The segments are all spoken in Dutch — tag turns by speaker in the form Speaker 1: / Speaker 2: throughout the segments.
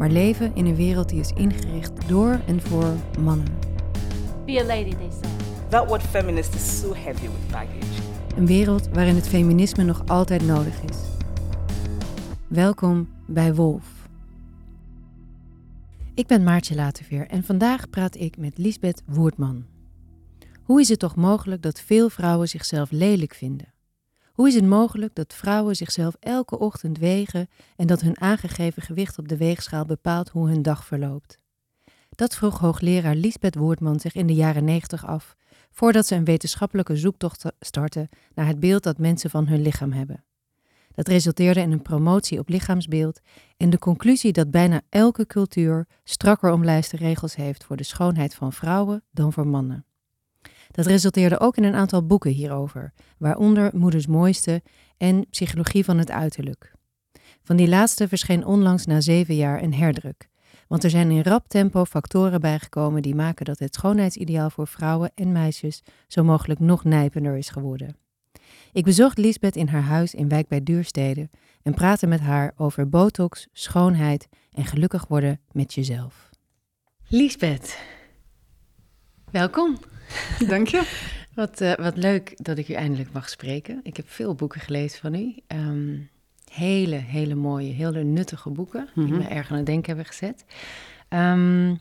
Speaker 1: maar leven in een wereld die is ingericht door en voor mannen.
Speaker 2: Be a lady, they said.
Speaker 3: That word feminist is so heavy with baggage.
Speaker 1: Een wereld waarin het feminisme nog altijd nodig is. Welkom bij Wolf. Ik ben Maartje Laterveer en vandaag praat ik met Lisbeth Woerdman. Hoe is het toch mogelijk dat veel vrouwen zichzelf lelijk vinden? Hoe is het mogelijk dat vrouwen zichzelf elke ochtend wegen en dat hun aangegeven gewicht op de weegschaal bepaalt hoe hun dag verloopt? Dat vroeg hoogleraar Lisbeth Woordman zich in de jaren 90 af, voordat ze een wetenschappelijke zoektocht startte naar het beeld dat mensen van hun lichaam hebben. Dat resulteerde in een promotie op lichaamsbeeld en de conclusie dat bijna elke cultuur strakker omlijste regels heeft voor de schoonheid van vrouwen dan voor mannen. Dat resulteerde ook in een aantal boeken hierover, waaronder Moeders Mooiste en Psychologie van het Uiterlijk. Van die laatste verscheen onlangs na zeven jaar een herdruk, want er zijn in rap tempo factoren bijgekomen die maken dat het schoonheidsideaal voor vrouwen en meisjes zo mogelijk nog nijpender is geworden. Ik bezocht Lisbeth in haar huis in Wijk bij Duurstede en praatte met haar over botox, schoonheid en gelukkig worden met jezelf. Lisbeth, welkom.
Speaker 4: Dank je.
Speaker 1: Wat, uh, wat leuk dat ik u eindelijk mag spreken. Ik heb veel boeken gelezen van u. Um, hele, hele mooie, hele nuttige boeken die mm -hmm. me erg aan het denken hebben gezet. Um,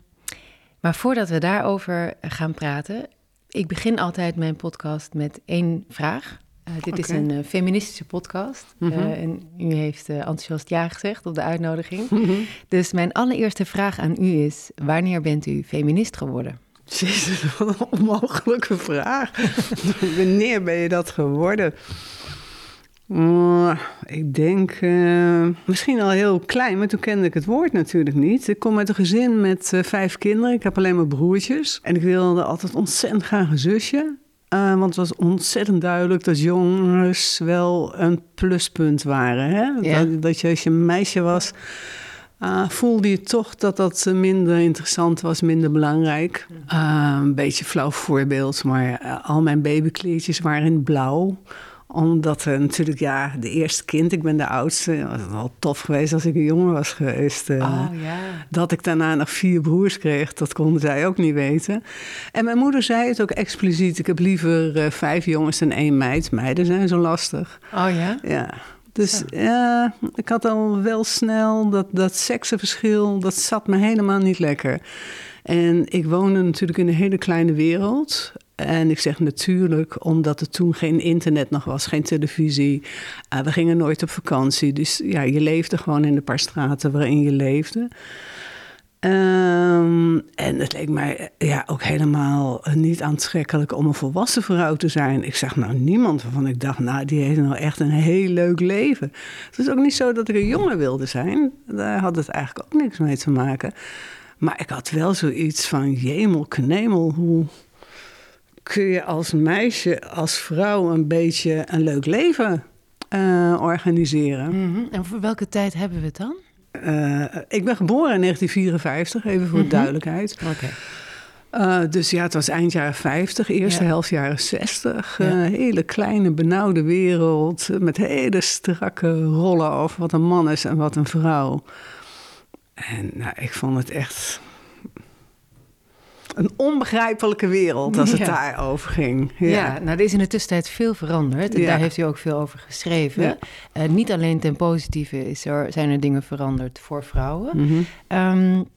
Speaker 1: maar voordat we daarover gaan praten, ik begin altijd mijn podcast met één vraag. Uh, dit okay. is een uh, feministische podcast. Mm -hmm. uh, en u heeft enthousiast ja gezegd op de uitnodiging. Mm -hmm. Dus mijn allereerste vraag aan u is: wanneer bent u feminist geworden?
Speaker 4: Jezus, wat een onmogelijke vraag. wanneer ben je dat geworden? Ik denk uh, misschien al heel klein, maar toen kende ik het woord natuurlijk niet. Ik kom uit een gezin met uh, vijf kinderen. Ik heb alleen maar broertjes. En ik wilde altijd ontzettend graag een zusje. want het was ontzettend duidelijk dat jongens wel een pluspunt waren. Hè? Ja. Dat, dat je als je een meisje was, voelde je toch dat dat minder interessant was, minder belangrijk. een beetje flauw voorbeeld, maar al mijn babykleertjes waren in blauw omdat er natuurlijk, ja, de eerste kind, ik ben de oudste. Het was wel tof geweest als ik een jongen was geweest.
Speaker 1: Oh.
Speaker 4: Dat ik daarna nog vier broers kreeg, dat konden zij ook niet weten. En mijn moeder zei het ook expliciet. Ik heb liever vijf jongens dan één meid. Meiden zijn zo lastig.
Speaker 1: Oh ja?
Speaker 4: Ja. Dus ja, ik had al wel snel dat, dat seksenverschil, dat zat me helemaal niet lekker. En ik woonde natuurlijk in een hele kleine wereld. En ik zeg natuurlijk, omdat er toen geen internet nog was, geen televisie. Uh, we gingen nooit op vakantie. Dus ja, je leefde gewoon in de paar straten waarin je leefde. Um, en het leek mij ja, ook helemaal niet aantrekkelijk om een volwassen vrouw te zijn. Ik zag nou niemand waarvan ik dacht, nou, die heeft nou echt een heel leuk leven. Het is ook niet zo dat ik een jongen wilde zijn. Daar had het eigenlijk ook niks mee te maken. Maar ik had wel zoiets van, jemel, knemel, hoe kun je als meisje, als vrouw een beetje een leuk leven uh, organiseren.
Speaker 1: -hmm. En voor welke tijd hebben we het dan?
Speaker 4: Uh, ik ben geboren in 1954, even voor mm -hmm. duidelijkheid.
Speaker 1: Okay.
Speaker 4: Uh, dus ja, het was eind jaren 50, eerste ja. helft jaren 60. Ja. Een hele kleine, benauwde wereld met hele strakke rollen over wat een man is en wat een vrouw. En nou, ik vond het echt een onbegrijpelijke wereld als het ja. daarover ging.
Speaker 1: Ja. ja, nou er is in de tussentijd veel veranderd. En ja. daar heeft u ook veel over geschreven. Uh, niet alleen ten positieve is er, zijn er dingen veranderd voor vrouwen. Mm -hmm. um,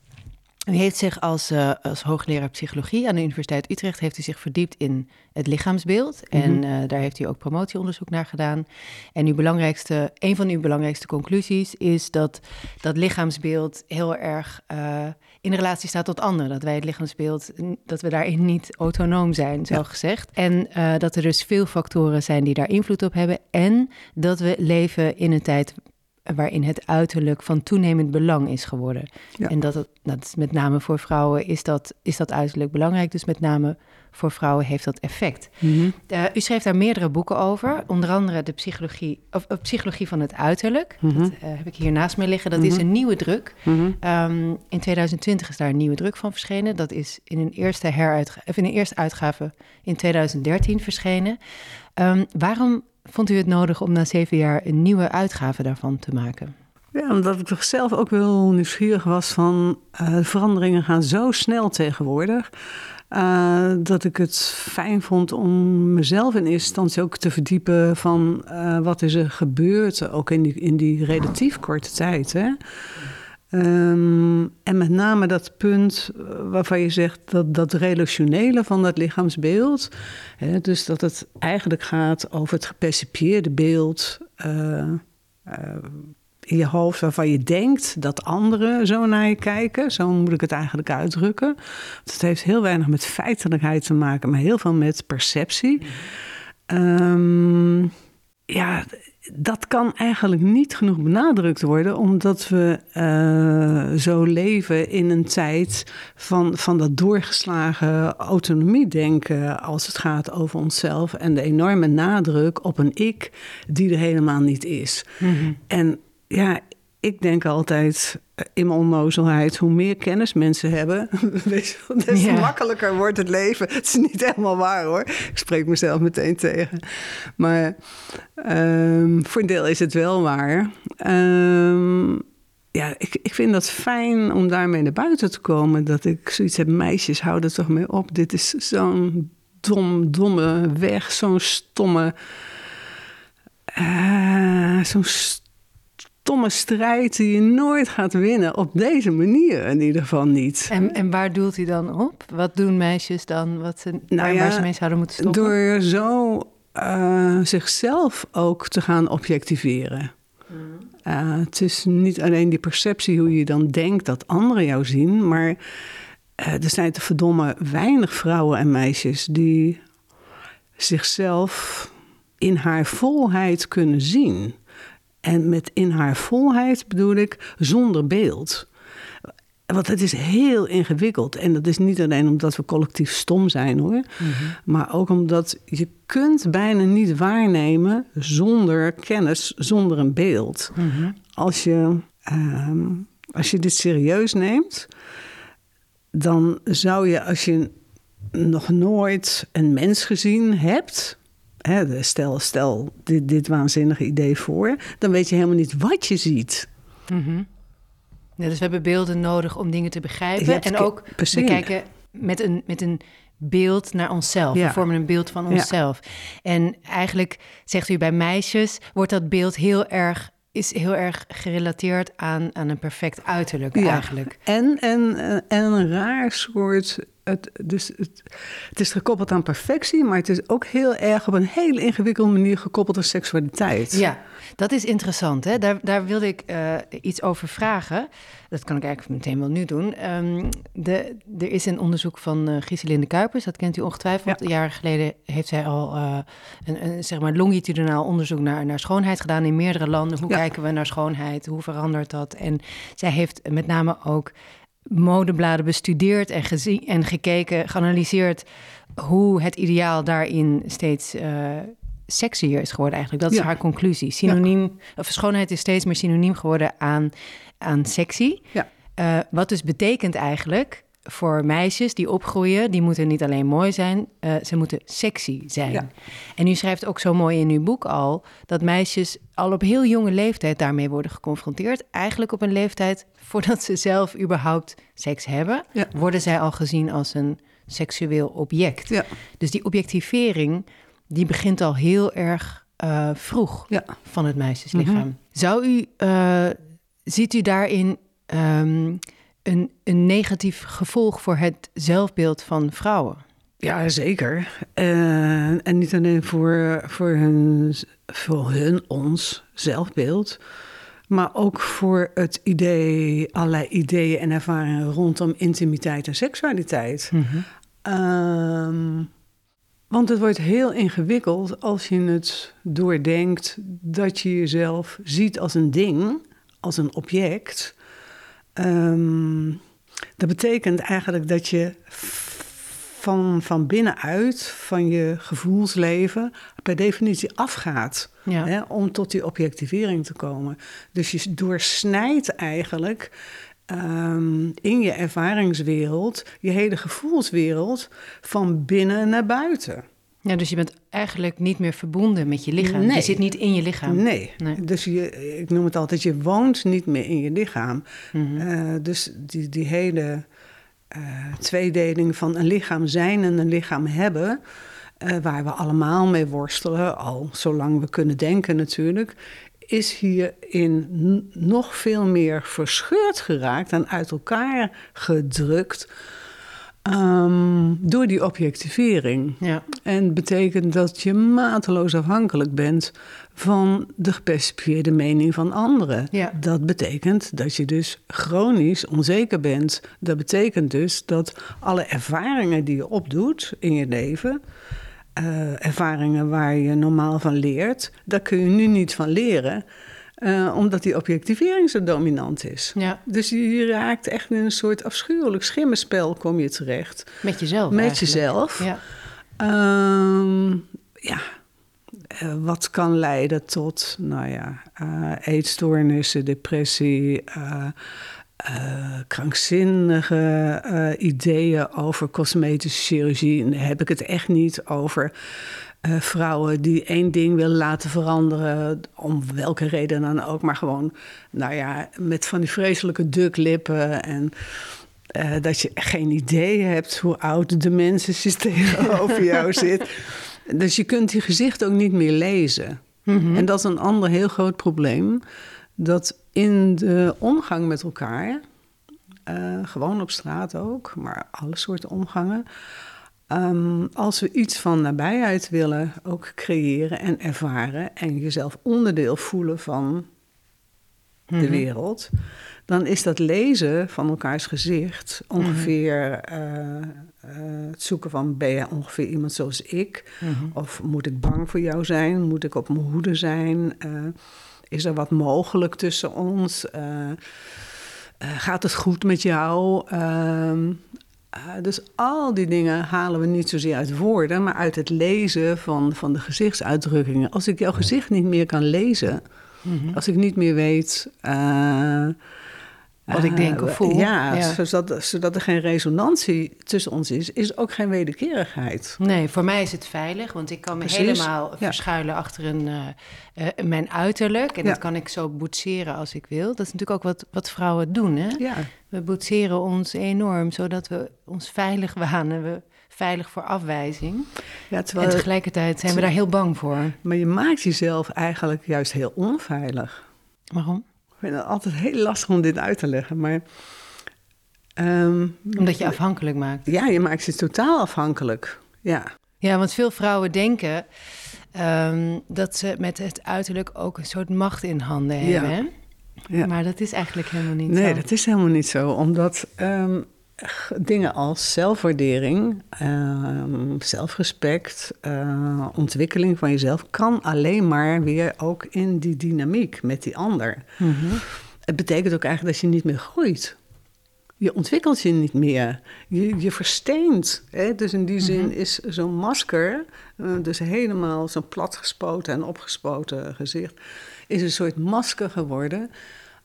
Speaker 1: u heeft zich als, uh, als hoogleraar psychologie aan de Universiteit Utrecht heeft u zich verdiept in het lichaamsbeeld. Mm -hmm. En uh, daar heeft u ook promotieonderzoek naar gedaan. En uw belangrijkste, een van uw belangrijkste conclusies is dat dat lichaamsbeeld heel erg in relatie staat tot anderen. Dat wij het lichaamsbeeld, dat we daarin niet autonoom zijn, zo ja. gezegd. En dat er dus veel factoren zijn die daar invloed op hebben. En dat we leven in een tijd waarin het uiterlijk van toenemend belang is geworden.
Speaker 4: Ja.
Speaker 1: En dat, het, dat is met name voor vrouwen is dat, is dat uiterlijk belangrijk. Dus met name voor vrouwen heeft dat effect.
Speaker 4: Mhm.
Speaker 1: Eh, u schreef daar meerdere boeken over. Onder andere de psychologie, of, eh, psychologie van het uiterlijk.
Speaker 4: Mhm.
Speaker 1: Dat eh, heb ik hier naast me liggen. Dat is een nieuwe druk.
Speaker 4: Mhm.
Speaker 1: Ehm, in 2020 is daar een nieuwe druk van verschenen. Dat is in een eerste, heruitga- of in een eerste uitgave in 2013 verschenen. Ehm, waarom vond u het nodig om na zeven jaar een nieuwe uitgave daarvan te maken?
Speaker 4: Ja, omdat ik toch zelf ook wel nieuwsgierig was van de veranderingen gaan zo snel tegenwoordig. Eh, dat ik het fijn vond om mezelf in eerste instantie ook te verdiepen van eh, wat is er gebeurd, ook in die, in die relatief korte tijd. Hè? Ehm, en met name dat punt eh, waarvan je zegt dat, dat relationele van dat lichaamsbeeld. Hè, dus dat het eigenlijk gaat over het gepercipieerde beeld. In je hoofd waarvan je denkt dat anderen zo naar je kijken. Zo moet ik het eigenlijk uitdrukken. Het heeft heel weinig met feitelijkheid te maken, maar heel veel met perceptie. Ehm, ja, dat kan eigenlijk niet genoeg benadrukt worden, omdat we eh, zo leven in een tijd van, van dat doorgeslagen autonomiedenken als het gaat over onszelf en de enorme nadruk op een ik die er helemaal niet is. En ja, ik denk altijd eh, in mijn onnozelheid, hoe meer kennis mensen hebben, des te
Speaker 1: Ja.
Speaker 4: makkelijker wordt het leven. Het is niet helemaal waar hoor. Ik spreek mezelf meteen tegen. Maar ehm, voor een deel is het wel waar. Ehm, ja, ik, ik vind dat fijn om daarmee naar buiten te komen. Dat ik zoiets heb, meisjes, hou er toch mee op. Dit is zo'n dom, domme weg, zo'n stomme... eh, zo'n stomme strijd die je nooit gaat winnen. Op deze manier in ieder geval niet.
Speaker 1: En, en waar doelt u dan op? Wat doen meisjes dan wat ze, waar,
Speaker 4: Nou ja,
Speaker 1: waar ze mee zouden moeten stoppen?
Speaker 4: Door zo eh, zichzelf ook te gaan objectiveren. Eh, het is niet alleen die perceptie hoe je dan denkt dat anderen jou zien, maar eh, er zijn te verdomme weinig vrouwen en meisjes die zichzelf in haar volheid kunnen zien. En met in haar volheid bedoel ik zonder beeld. Want het is heel ingewikkeld. En dat is niet alleen omdat we collectief stom zijn hoor. Maar ook omdat je kunt bijna niet waarnemen zonder kennis, zonder een beeld. Als, je, ehm, als je dit serieus neemt, dan zou je als je nog nooit een mens gezien hebt. Hè, stel, stel dit, dit waanzinnige idee voor, dan weet je helemaal niet wat je ziet.
Speaker 1: Ja, dus we hebben beelden nodig om dingen te begrijpen. En ook we kijken met een, met een beeld naar onszelf.
Speaker 4: Ja.
Speaker 1: We vormen een beeld van
Speaker 4: Ja.
Speaker 1: onszelf. En eigenlijk zegt u bij meisjes, wordt dat beeld heel erg, is heel erg gerelateerd aan, aan een perfect uiterlijk eigenlijk.
Speaker 4: En, en, eh, en een raar soort. Het, dus het, het is gekoppeld aan perfectie, maar het is ook heel erg op een hele ingewikkelde manier gekoppeld aan seksualiteit.
Speaker 1: Ja, dat is interessant. Hè? Daar, daar wilde ik eh, iets over vragen. Dat kan ik eigenlijk meteen wel nu doen. Ehm, de, er is een onderzoek van Giselinde Kuipers, dat kent u ongetwijfeld.
Speaker 4: Ja.
Speaker 1: Jaren geleden heeft zij al eh, een, een zeg maar longitudinaal onderzoek naar, naar schoonheid gedaan in meerdere landen. Hoe
Speaker 4: Ja.
Speaker 1: kijken we naar schoonheid? Hoe verandert dat? En zij heeft met name ook modebladen bestudeerd en, gezien, en gekeken, geanalyseerd hoe het ideaal daarin steeds eh sexier is geworden eigenlijk. Dat is
Speaker 4: Ja.
Speaker 1: haar conclusie. Synoniem, of schoonheid is steeds meer synoniem geworden aan, aan sexy.
Speaker 4: Ja.
Speaker 1: Eh, wat dus betekent eigenlijk voor meisjes die opgroeien, die moeten niet alleen mooi zijn, eh, ze moeten sexy zijn.
Speaker 4: Ja.
Speaker 1: En u schrijft ook zo mooi in uw boek al dat meisjes al op heel jonge leeftijd daarmee worden geconfronteerd. Eigenlijk op een leeftijd voordat ze zelf überhaupt seks hebben,
Speaker 4: Ja.
Speaker 1: worden zij al gezien als een seksueel object.
Speaker 4: Ja.
Speaker 1: Dus die objectivering, die begint al heel erg eh, vroeg van het meisjeslichaam. Zou u, eh, ziet u daarin ehm, een, een negatief gevolg voor het zelfbeeld van vrouwen?
Speaker 4: Ja, zeker. Eh, en niet alleen voor, voor, hun, voor hun, ons zelfbeeld. Maar ook voor het idee, allerlei ideeën en ervaringen rondom intimiteit en seksualiteit. Ehm, Want het wordt heel ingewikkeld als je het doordenkt dat je jezelf ziet als een ding, als een object. Ehm, dat betekent eigenlijk dat je van, van binnenuit, van je gevoelsleven, per definitie afgaat.
Speaker 1: Ja.
Speaker 4: Hè, om tot die objectivering te komen. Dus je doorsnijdt eigenlijk ehm, in je ervaringswereld, je hele gevoelswereld, van binnen naar buiten.
Speaker 1: Ja, dus je bent eigenlijk niet meer verbonden met je lichaam.
Speaker 4: Nee.
Speaker 1: Je zit niet in je lichaam.
Speaker 4: Nee.
Speaker 1: Nee.
Speaker 4: Dus je, ik noem het altijd, je woont niet meer in je lichaam.
Speaker 1: Mhm.
Speaker 4: Eh, dus die, die hele eh, tweedeling van een lichaam zijn en een lichaam hebben, eh, waar we allemaal mee worstelen, al zolang we kunnen denken natuurlijk, is hierin nog veel meer verscheurd geraakt en uit elkaar gedrukt ehm, door die objectivering.
Speaker 1: Ja.
Speaker 4: En betekent dat je mateloos afhankelijk bent van de gepercipieerde mening van anderen.
Speaker 1: Ja.
Speaker 4: Dat betekent dat je dus chronisch onzeker bent. Dat betekent dus dat alle ervaringen die je opdoet in je leven, eh, ervaringen waar je normaal van leert, daar kun je nu niet van leren. Eh, omdat die objectivering zo dominant is.
Speaker 1: Ja.
Speaker 4: Dus je, raakt echt in een soort afschuwelijk schimmenspel kom je terecht.
Speaker 1: Met jezelf
Speaker 4: Met
Speaker 1: eigenlijk.
Speaker 4: jezelf.
Speaker 1: Ja.
Speaker 4: Ehm, ja, Eh, wat kan leiden tot, nou ja, eh, eetstoornissen, depressie, krankzinnige ideeën over cosmetische chirurgie. En dan heb ik het echt niet over eh, vrouwen die één ding willen laten veranderen, om welke reden dan ook, maar gewoon, nou ja, met van die vreselijke duklippen en. eh, dat je geen idee hebt hoe oud de mensen tegenover jou zit. Dus je kunt die gezicht ook niet meer lezen. En dat is een ander heel groot probleem. Dat in de omgang met elkaar, eh, gewoon op straat ook, maar alle soorten omgangen. Ehm, als we iets van nabijheid willen ook creëren en ervaren en jezelf onderdeel voelen van de wereld, dan is dat lezen van elkaars gezicht ongeveer eh, eh, het zoeken van ben je ongeveer iemand zoals ik? Of moet ik bang voor jou zijn? Moet ik op mijn hoede zijn? Eh, is er wat mogelijk tussen ons? Gaat het goed met jou? Eh, dus al die dingen halen we niet zozeer uit woorden, maar uit het lezen van, van de gezichtsuitdrukkingen. Als ik jouw gezicht niet meer kan lezen, als ik niet meer weet. eh,
Speaker 1: Wat ik denk of voel.
Speaker 4: Ja,
Speaker 1: Ja.
Speaker 4: Zodat, zodat er geen resonantie tussen ons is, is ook geen wederkerigheid.
Speaker 1: Nee, voor mij is het veilig, want ik kan me
Speaker 4: Precies,
Speaker 1: helemaal
Speaker 4: ja.
Speaker 1: verschuilen achter een, eh, eh, mijn uiterlijk. En
Speaker 4: Ja.
Speaker 1: dat kan ik zo boetseren als ik wil. Dat is natuurlijk ook wat, wat vrouwen doen, hè?
Speaker 4: Ja,
Speaker 1: We boetseren ons enorm, zodat we ons veilig wanen. We veilig voor afwijzing.
Speaker 4: ja terwijl,
Speaker 1: en tegelijkertijd zijn we daar heel bang voor.
Speaker 4: maar je maakt jezelf eigenlijk juist heel onveilig.
Speaker 1: Waarom?
Speaker 4: Ik vind het altijd heel lastig om dit uit te leggen, maar... ehm,
Speaker 1: Omdat je afhankelijk maakt.
Speaker 4: ja, je maakt je totaal afhankelijk. Ja,
Speaker 1: Ja, want veel vrouwen denken ehm, dat ze met het uiterlijk ook een soort macht in handen
Speaker 4: Ja.
Speaker 1: hebben. Hè?
Speaker 4: ja.
Speaker 1: Maar dat is eigenlijk helemaal niet
Speaker 4: Nee,
Speaker 1: zo.
Speaker 4: dat is helemaal niet zo. Omdat ehm, dingen als zelfwaardering, ehm, zelfrespect, eh, ontwikkeling van jezelf... kan alleen maar weer ook in die dynamiek met die ander.
Speaker 1: Mhm.
Speaker 4: Het betekent ook eigenlijk dat je niet meer groeit. Je ontwikkelt je niet meer. Je, je versteent. Hè? Dus in die zin is zo'n masker, eh, dus helemaal zo'n platgespoten en opgespoten gezicht, is een soort masker geworden.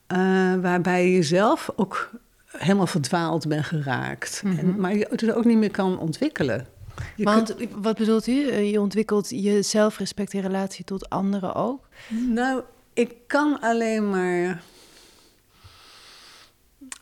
Speaker 4: eh, waarbij je jezelf ook helemaal verdwaald bent geraakt. en, maar je het dus ook niet meer kan ontwikkelen. Je
Speaker 1: Want wat bedoelt u? Eh, Je ontwikkelt je zelfrespect in relatie tot anderen ook?
Speaker 4: Nou, ik kan alleen maar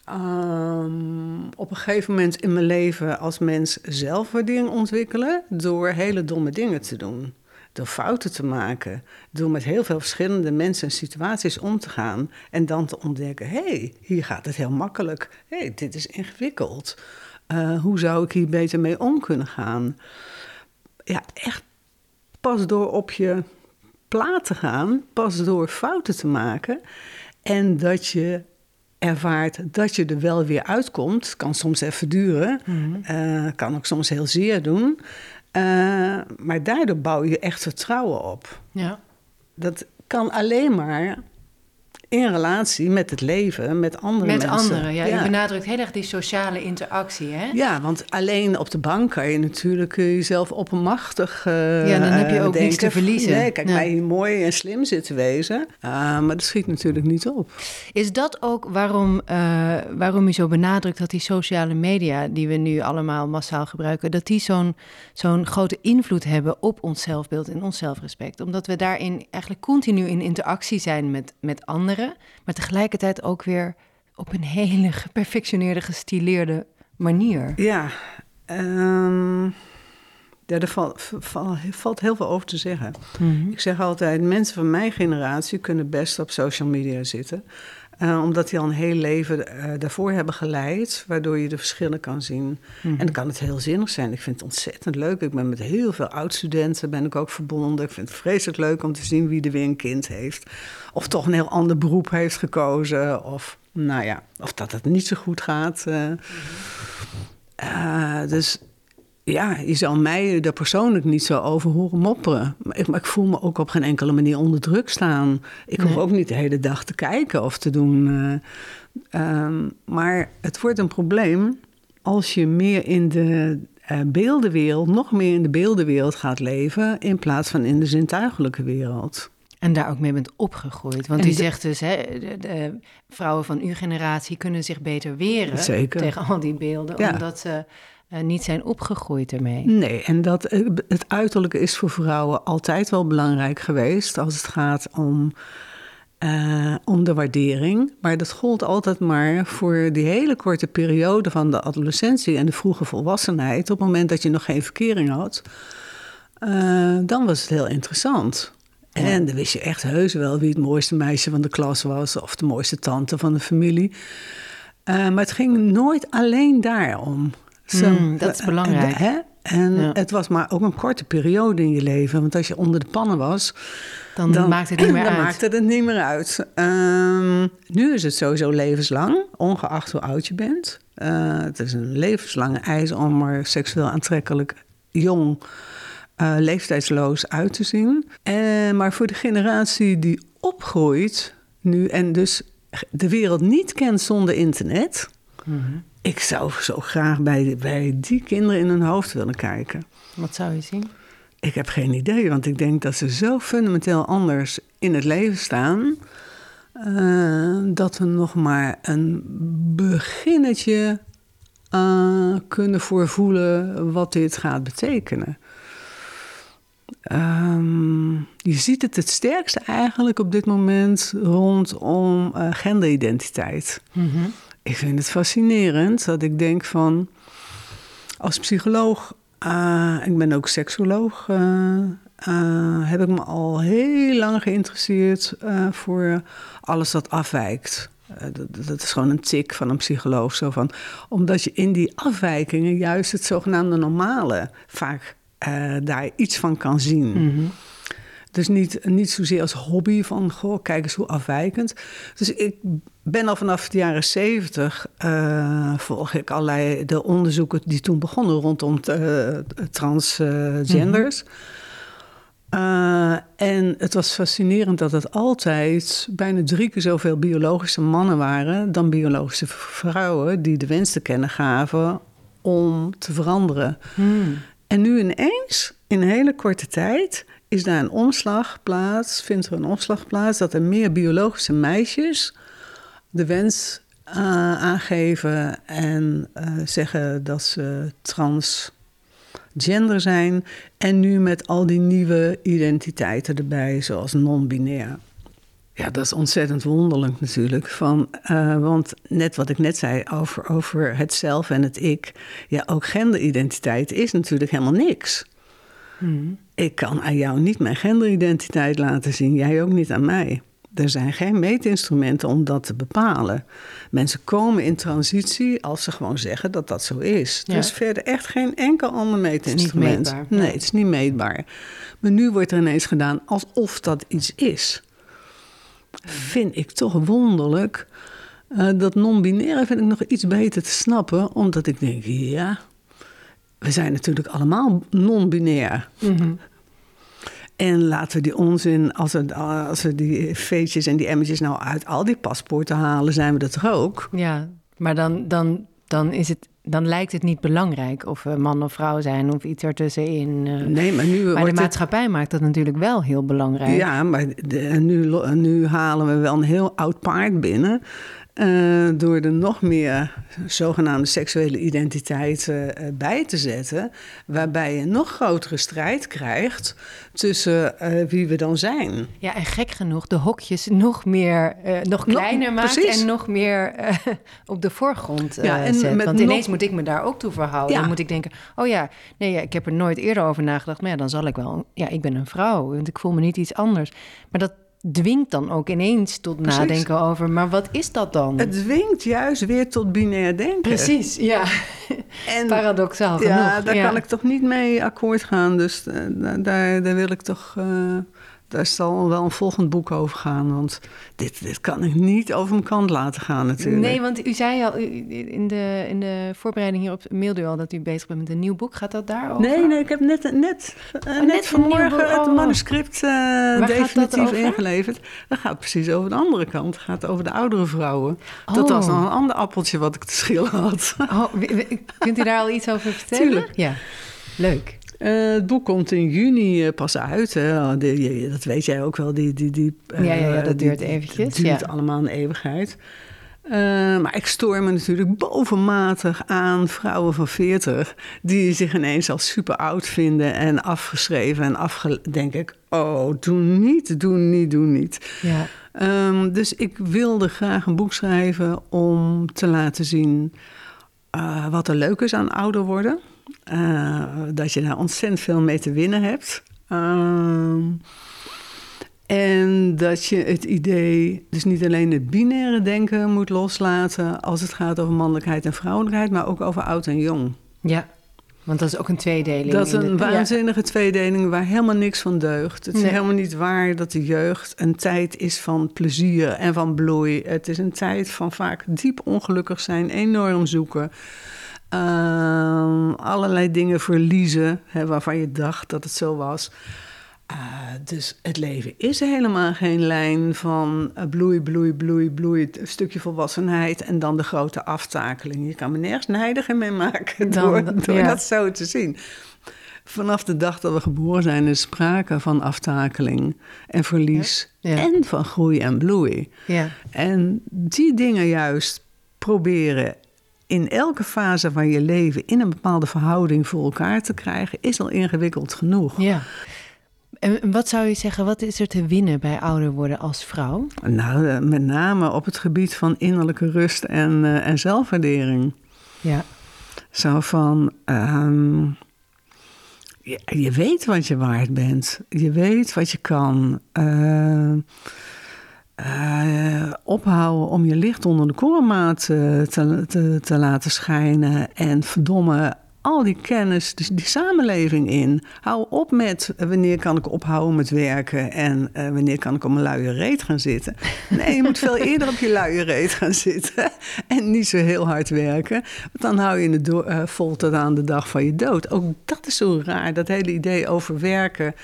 Speaker 4: ehm, op een gegeven moment in mijn leven als mens zelfwaardering ontwikkelen door hele domme dingen te doen. Door fouten te maken, door met heel veel verschillende mensen en situaties om te gaan en dan te ontdekken: hé, hey, hier gaat het heel makkelijk. Hé, hey, dit is ingewikkeld. Eh, hoe zou ik hier beter mee om kunnen gaan? Ja, echt pas door op je plaat te gaan, pas door fouten te maken. En dat je ervaart dat je er wel weer uitkomt. Kan soms even duren, eh, kan ook soms heel zeer doen. Eh, maar daardoor bouw je echt vertrouwen op.
Speaker 1: Ja.
Speaker 4: Dat kan alleen maar in relatie met het leven, met andere
Speaker 1: Met
Speaker 4: mensen.
Speaker 1: anderen, ja. Je benadrukt heel erg die sociale interactie, hè?
Speaker 4: Ja, want alleen op de bank kan je natuurlijk eh, jezelf oppermachtig uh,
Speaker 1: Ja, dan heb je ook
Speaker 4: denken,
Speaker 1: niks te verliezen.
Speaker 4: Nee, kijk,
Speaker 1: Ja.
Speaker 4: mij hier mooi en slim zitten wezen. Uh, maar dat schiet natuurlijk niet op.
Speaker 1: Is dat ook waarom, uh, waarom u zo benadrukt dat die sociale media... die we nu allemaal massaal gebruiken... dat die zo'n zo'n grote invloed hebben op ons zelfbeeld en ons zelfrespect? Omdat we daarin eigenlijk continu in interactie zijn met, met anderen... maar tegelijkertijd ook weer op een hele geperfectioneerde, gestileerde manier.
Speaker 4: Ja, um, ja er valt, heel veel over te zeggen. Mm -hmm. Ik zeg altijd, mensen van mijn generatie kunnen best op social media zitten. Uh, omdat die al een heel leven uh, daarvoor hebben geleid, waardoor je de verschillen kan zien. Mm -hmm. En dan kan het heel zinnig zijn. Ik vind het ontzettend leuk. Ik ben met heel veel oud-studenten ben ik ook verbonden. Ik vind het vreselijk leuk om te zien wie er weer een kind heeft. Of toch een heel ander beroep heeft gekozen. Of, nou ja, of dat het niet zo goed gaat. Uh, mm -hmm. dus ja, je zal mij daar persoonlijk niet zo over horen mopperen. Maar ik, maar ik, voel me ook op geen enkele manier onder druk staan. Ik hoef ook niet de hele dag te kijken of te doen. Uh, um, maar het wordt een probleem als je meer in de uh, beeldenwereld, nog meer in de beeldenwereld gaat leven, in plaats van in de zintuigelijke wereld.
Speaker 1: En daar ook mee bent opgegroeid. Want en u de, zegt dus, hè, de, de, vrouwen van uw generatie kunnen zich beter weren
Speaker 4: zeker.
Speaker 1: tegen al die beelden, ja. omdat ze uh, niet zijn opgegroeid ermee.
Speaker 4: Nee, en dat, het uiterlijke is voor vrouwen altijd wel belangrijk geweest als het gaat om, uh, om de waardering. Maar dat gold altijd maar voor die hele korte periode van de adolescentie en de vroege volwassenheid. Op het moment dat je nog geen verkering had, uh, dan was het heel interessant. Ja. En dan wist je echt heus wel wie het mooiste meisje van de klas was of de mooiste tante van de familie. maar het ging nooit alleen daarom.
Speaker 1: Zo, mm, dat is belangrijk.
Speaker 4: En, hè? en ja. het was maar ook een korte periode in je leven. Want als je onder de pannen was...
Speaker 1: Dan, dan maakt het niet meer
Speaker 4: dan
Speaker 1: uit.
Speaker 4: maakte het niet meer uit. Um, nu is het sowieso levenslang, ongeacht hoe oud je bent. Uh, het is een levenslange eis om er seksueel aantrekkelijk, jong, uh, leeftijdsloos uit te zien. Uh, maar voor de generatie die opgroeit nu... en dus de wereld niet kent zonder internet... Mm -hmm. Ik zou zo graag bij, bij die kinderen in hun hoofd willen kijken.
Speaker 1: Wat zou je zien?
Speaker 4: Ik heb geen idee, want ik denk dat ze zo fundamenteel anders in het leven staan. Uh, dat we nog maar een beginnetje uh, kunnen voorvoelen wat dit gaat betekenen. Um, je ziet het het sterkste eigenlijk op dit moment rondom uh, genderidentiteit. Mm -hmm. Ik vind het fascinerend dat ik denk van... Als psycholoog, uh, ik ben ook seksoloog... Uh, uh, heb ik me al heel lang geïnteresseerd voor alles wat afwijkt. Dat, dat, is gewoon een tik van een psycholoog. Zo van, omdat je in die afwijkingen juist het zogenaamde normale... vaak daar iets van kan zien... Mm. Dus niet, niet zozeer als hobby van, goh, kijk eens hoe afwijkend. Dus ik ben al vanaf de jaren zeventig, uh, volg ik allerlei de onderzoeken die toen begonnen rondom uh, transgenders. Mm -hmm. uh, en het was fascinerend dat het altijd bijna drie keer zoveel biologische mannen waren dan biologische vrouwen die de wens te kennen gaven om te veranderen. Mm. En nu ineens, in een hele korte tijd, is daar een omslag plaats, vindt er een omslag plaats dat er meer biologische meisjes de wens uh, aangeven en uh, zeggen dat ze transgender zijn. En nu met al die nieuwe identiteiten erbij, zoals non-binair. Ja, dat is ontzettend wonderlijk natuurlijk. Van, uh, want net wat ik net zei over, over het zelf en het ik. Ja, ook genderidentiteit is natuurlijk helemaal niks. Hmm. Ik kan aan jou niet mijn genderidentiteit laten zien, jij ook niet aan mij. Er zijn geen meetinstrumenten om dat te bepalen. Mensen komen in transitie als ze gewoon zeggen dat dat zo is. Ja. Er is verder echt geen enkel ander meetinstrument.
Speaker 1: Het is niet meetbaar.
Speaker 4: Nee, het is niet meetbaar. Maar nu wordt er ineens gedaan alsof dat iets is. Vind ik toch wonderlijk. Uh, dat non-binaire vind ik nog iets beter te snappen, omdat ik denk, ja, we zijn natuurlijk allemaal non-binair. En laten we die onzin, als we, als we die feestjes en die emmertjes nou uit al die paspoorten halen, zijn we dat toch ook?
Speaker 1: Ja, maar dan, dan, dan, is het, dan lijkt het niet belangrijk of we man of vrouw zijn of iets ertussenin. eh.
Speaker 4: Nee, maar nu
Speaker 1: maar de
Speaker 4: het-
Speaker 1: maatschappij maakt dat natuurlijk wel heel belangrijk.
Speaker 4: Ja, maar de- nu, nu halen we wel een heel oud paard binnen. Eh, door er nog meer zogenaamde seksuele identiteit eh, bij te zetten. Waarbij je een nog grotere strijd krijgt tussen eh, wie we dan zijn.
Speaker 1: Ja, en gek genoeg de hokjes nog meer, nog kleiner maakt
Speaker 4: precies.
Speaker 1: en nog meer op de voorgrond
Speaker 4: Ja, en
Speaker 1: zet. Want
Speaker 4: nog-
Speaker 1: ineens moet ik me daar ook toe verhouden.
Speaker 4: Ja.
Speaker 1: Dan moet ik denken, oh ja, nee, ja, ik heb er nooit eerder over nagedacht. Maar ja, dan zal ik wel, ja, ik ben een vrouw, want ik voel me niet iets anders. Maar dat dwingt dan ook ineens tot
Speaker 4: Precies.
Speaker 1: nadenken over, maar wat is dat dan?
Speaker 4: Het dwingt juist weer tot binair denken.
Speaker 1: Precies, ja.
Speaker 4: En
Speaker 1: Paradoxaal genoeg.
Speaker 4: ja, daar kan ik toch niet mee akkoord gaan. Dus eh, da- daar, daar wil ik toch. eh, daar zal wel een volgend boek over gaan. Want dit, dit kan ik niet over mijn kant laten gaan, natuurlijk.
Speaker 1: Nee, want u zei al in de, in de voorbereiding hierop mailde u al dat u bezig bent met een nieuw boek. Gaat dat daarover?
Speaker 4: Nee, nee, ik heb net, net, eh, net,
Speaker 1: net
Speaker 4: vanmorgen
Speaker 1: boek,
Speaker 4: het
Speaker 1: oh.
Speaker 4: manuscript eh, definitief ingeleverd. Dat gaat precies over de andere kant. Het gaat over de oudere vrouwen. Dat
Speaker 1: Oh.
Speaker 4: was nog een ander appeltje wat ik te schillen had.
Speaker 1: Oh, kunt u daar al iets over vertellen?
Speaker 4: Tuurlijk.
Speaker 1: Ja, leuk.
Speaker 4: Eh, het boek komt in juni eh, pas uit. Hè. Je- dat weet jij ook wel. Die, die, die, eh,
Speaker 1: Ja, ja, ja, dat
Speaker 4: die-
Speaker 1: duurt eventjes,
Speaker 4: Het duurt
Speaker 1: ja.
Speaker 4: allemaal een eeuwigheid. Eh, maar ik stoor me natuurlijk bovenmatig aan vrouwen van 40... die zich ineens al super oud vinden en afgeschreven en afge... denk ik, oh, doe niet, doe niet, doe niet.
Speaker 1: Ja.
Speaker 4: Ehm, dus ik wilde graag een boek schrijven om te laten zien eh, wat er leuk is aan ouder worden. Eh, dat je daar ontzettend veel mee te winnen hebt. Ehm, en dat je het idee, dus niet alleen het binaire denken moet loslaten als het gaat over mannelijkheid en vrouwelijkheid, maar ook over oud en jong.
Speaker 1: ja, want dat is ook een tweedeling.
Speaker 4: Dat is
Speaker 1: de-
Speaker 4: een
Speaker 1: ja.
Speaker 4: waanzinnige tweedeling waar helemaal niks van deugt. Het is
Speaker 1: Nee.
Speaker 4: helemaal niet waar dat de jeugd een tijd is van plezier en van bloei. Het is een tijd van vaak diep ongelukkig zijn, enorm zoeken. Ehm, allerlei dingen verliezen hè, waarvan je dacht dat het zo was. Eh, dus het leven is helemaal geen lijn van eh, bloei, bloei, bloei, bloei, een stukje volwassenheid en dan de grote aftakeling. Je kan me nergens nijdiger mee maken
Speaker 1: Dan-
Speaker 4: door, door
Speaker 1: ja.
Speaker 4: dat zo te zien. Vanaf de dag dat we geboren zijn is sprake van aftakeling en verlies
Speaker 1: Ja. Ja.
Speaker 4: en van groei en bloei.
Speaker 1: Ja.
Speaker 4: En die dingen juist proberen in elke fase van je leven in een bepaalde verhouding voor elkaar te krijgen, is al ingewikkeld genoeg.
Speaker 1: ja. En wat zou je zeggen, wat is er te winnen bij ouder worden als vrouw?
Speaker 4: Nou, eh, met name op het gebied van innerlijke rust en, eh, en zelfwaardering.
Speaker 1: Ja.
Speaker 4: Zo van. ehm, je, je weet wat je waard bent. Je weet wat je kan. Eh, eh, ophouden om je licht onder de korenmaat eh, te, te, te laten schijnen. En verdomme, al die kennis, dus die samenleving in. Hou op met eh, wanneer kan ik ophouden met werken en eh, wanneer kan ik op mijn luie reet gaan zitten. Nee, je moet veel eerder op je luie reet gaan zitten en niet zo heel hard werken. Want dan hou je het eh, vol tot aan de dag van je dood. Ook dat is zo raar, dat hele idee over werken.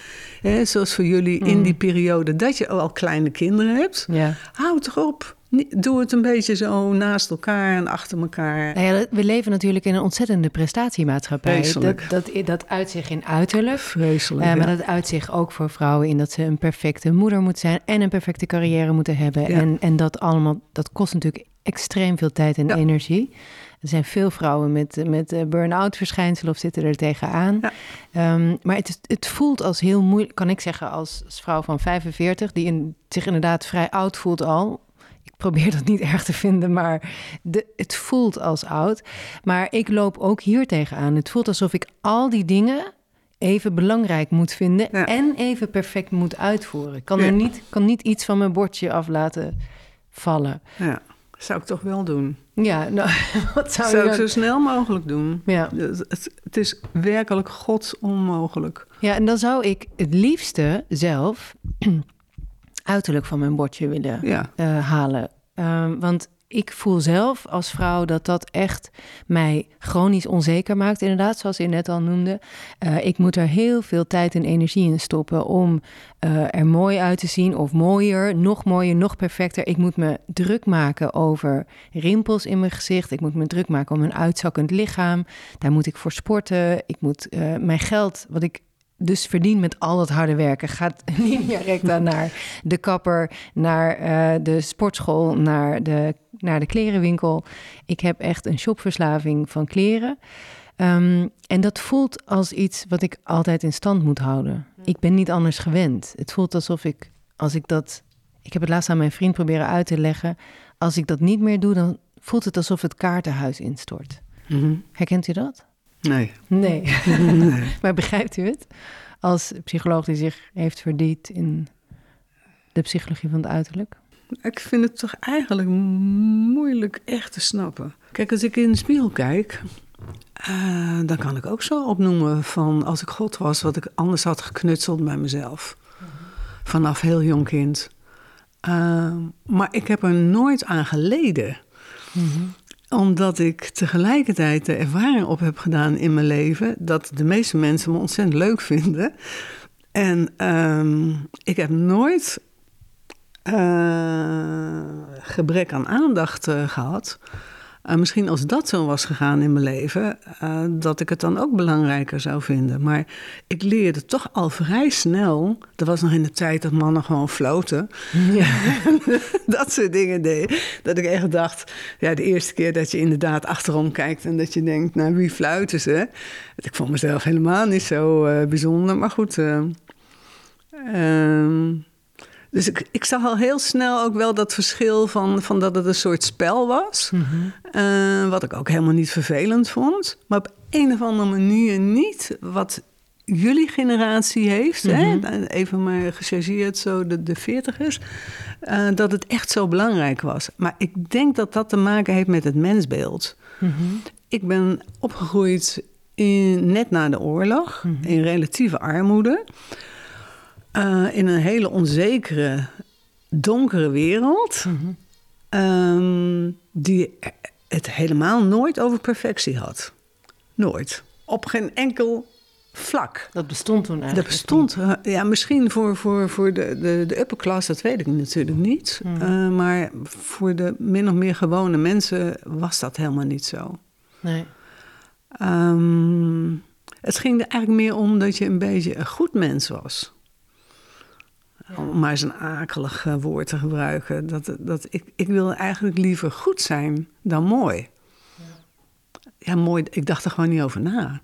Speaker 4: Hè, zoals voor jullie in die periode dat je al kleine kinderen hebt.
Speaker 1: Ja.
Speaker 4: Hou toch op. Niet- Doe het een beetje zo naast elkaar en achter elkaar.
Speaker 1: Nou ja, we leven natuurlijk in een ontzettende prestatiemaatschappij. Dat,
Speaker 4: Vreselijk.
Speaker 1: dat, dat uit zich in uiterlijk.
Speaker 4: Vreselijk.
Speaker 1: Eh, maar
Speaker 4: ja.
Speaker 1: dat uit zich ook voor vrouwen in dat ze een perfecte moeder moeten zijn en een perfecte carrière moeten hebben.
Speaker 4: Ja.
Speaker 1: En, en dat allemaal, dat kost natuurlijk extreem veel tijd en energie. Er zijn veel vrouwen met, met eh, burn-out verschijnselen of zitten er tegenaan.
Speaker 4: Ja.
Speaker 1: Ehm, maar het, het voelt als heel moeilijk, kan ik zeggen, als, als vrouw van 45, die in, zich inderdaad vrij oud voelt al. Ik probeer dat niet erg te vinden, maar de, het voelt als oud. Maar ik loop ook hier tegenaan. Het voelt alsof ik al die dingen even belangrijk moet vinden
Speaker 4: Ja.
Speaker 1: en even perfect moet uitvoeren. Ik kan,
Speaker 4: Ja.
Speaker 1: er niet, kan niet iets van mijn bordje af laten vallen.
Speaker 4: Ja, zou ik toch wel doen.
Speaker 1: Ja, nou, wat zou,
Speaker 4: Zou
Speaker 1: je
Speaker 4: ik
Speaker 1: dan...
Speaker 4: zo snel mogelijk doen.
Speaker 1: Ja.
Speaker 4: Het, het, het is werkelijk gods onmogelijk.
Speaker 1: ja, en dan zou ik het liefste zelf uiterlijk van mijn bordje willen
Speaker 4: Ja,
Speaker 1: eh, halen. Ehm, want ik voel zelf als vrouw dat dat echt mij chronisch onzeker maakt. Inderdaad, zoals je net al noemde. Uh, ik moet er heel veel tijd en energie in stoppen om uh, er mooi uit te zien. Of mooier, nog mooier, nog perfecter. Ik moet me druk maken over rimpels in mijn gezicht. Ik moet me druk maken om een uitzakkend lichaam. Daar moet ik voor sporten. Ik moet uh, mijn geld, wat ik dus verdien met al dat harde werken. Gaat niet direct dan naar de kapper, naar uh, de sportschool, naar de, naar de klerenwinkel. Ik heb echt een shopverslaving van kleren. Um, en dat voelt als iets wat ik altijd in stand moet houden. Ik ben niet anders gewend. Het voelt alsof ik, als ik dat. Ik heb het laatst aan mijn vriend proberen uit te leggen. Als ik dat niet meer doe, dan voelt het alsof het kaartenhuis instort. Mm -hmm. Herkent u dat?
Speaker 4: Nee.
Speaker 1: Nee. nee. maar begrijpt u het? Als psycholoog die zich heeft verdiept in de psychologie van het uiterlijk?
Speaker 4: Ik vind het toch eigenlijk moeilijk echt te snappen. Kijk, als ik in de spiegel kijk, uh, dan kan ik ook zo opnoemen van als ik God was, wat ik anders had geknutseld bij mezelf. Vanaf heel jong kind. Uh, maar ik heb er nooit aan geleden. Mm -hmm omdat ik tegelijkertijd de ervaring op heb gedaan in mijn leven dat de meeste mensen me ontzettend leuk vinden. En um, ik heb nooit uh, gebrek aan aandacht uh, gehad. Uh, misschien als dat zo was gegaan in mijn leven, uh, dat ik het dan ook belangrijker zou vinden. Maar ik leerde toch al vrij snel. Dat was nog in de tijd dat mannen gewoon floten. Ja. dat soort dingen deed. Dat ik echt dacht, ja, de eerste keer dat je inderdaad achterom kijkt en dat je denkt, nou wie fluiten ze? Ik vond mezelf helemaal niet zo uh, bijzonder. Maar goed. Uh, dus ik, ik zag al heel snel ook wel dat verschil van, van dat het een soort spel was. Mm-hmm. Uh, wat ik ook helemaal niet vervelend vond. Maar op een of andere manier niet wat jullie generatie heeft. Hè? Even maar gechargeerd zo de, de veertigers. Uh, dat het echt zo belangrijk was. Maar ik denk dat dat te maken heeft met het mensbeeld. Mm-hmm. Ik ben opgegroeid in, net na de oorlog. In relatieve armoede. Uh, in een hele onzekere, donkere wereld. Mm-hmm. Um, die het helemaal nooit over perfectie had. Nooit. Op geen enkel vlak.
Speaker 1: Dat bestond toen eigenlijk.
Speaker 4: Dat bestond, niet. ja, misschien voor, voor, voor de, de, de upper class, dat weet ik natuurlijk niet. Mm. Uh, maar voor de min of meer gewone mensen was dat helemaal niet zo.
Speaker 1: Nee.
Speaker 4: Um, het ging er eigenlijk meer om dat je een beetje een goed mens was. Om maar eens een akelig uh, woord te gebruiken. Dat, dat, ik, ik wil eigenlijk liever goed zijn dan mooi. Ja. mooi. Ik dacht er gewoon niet over na.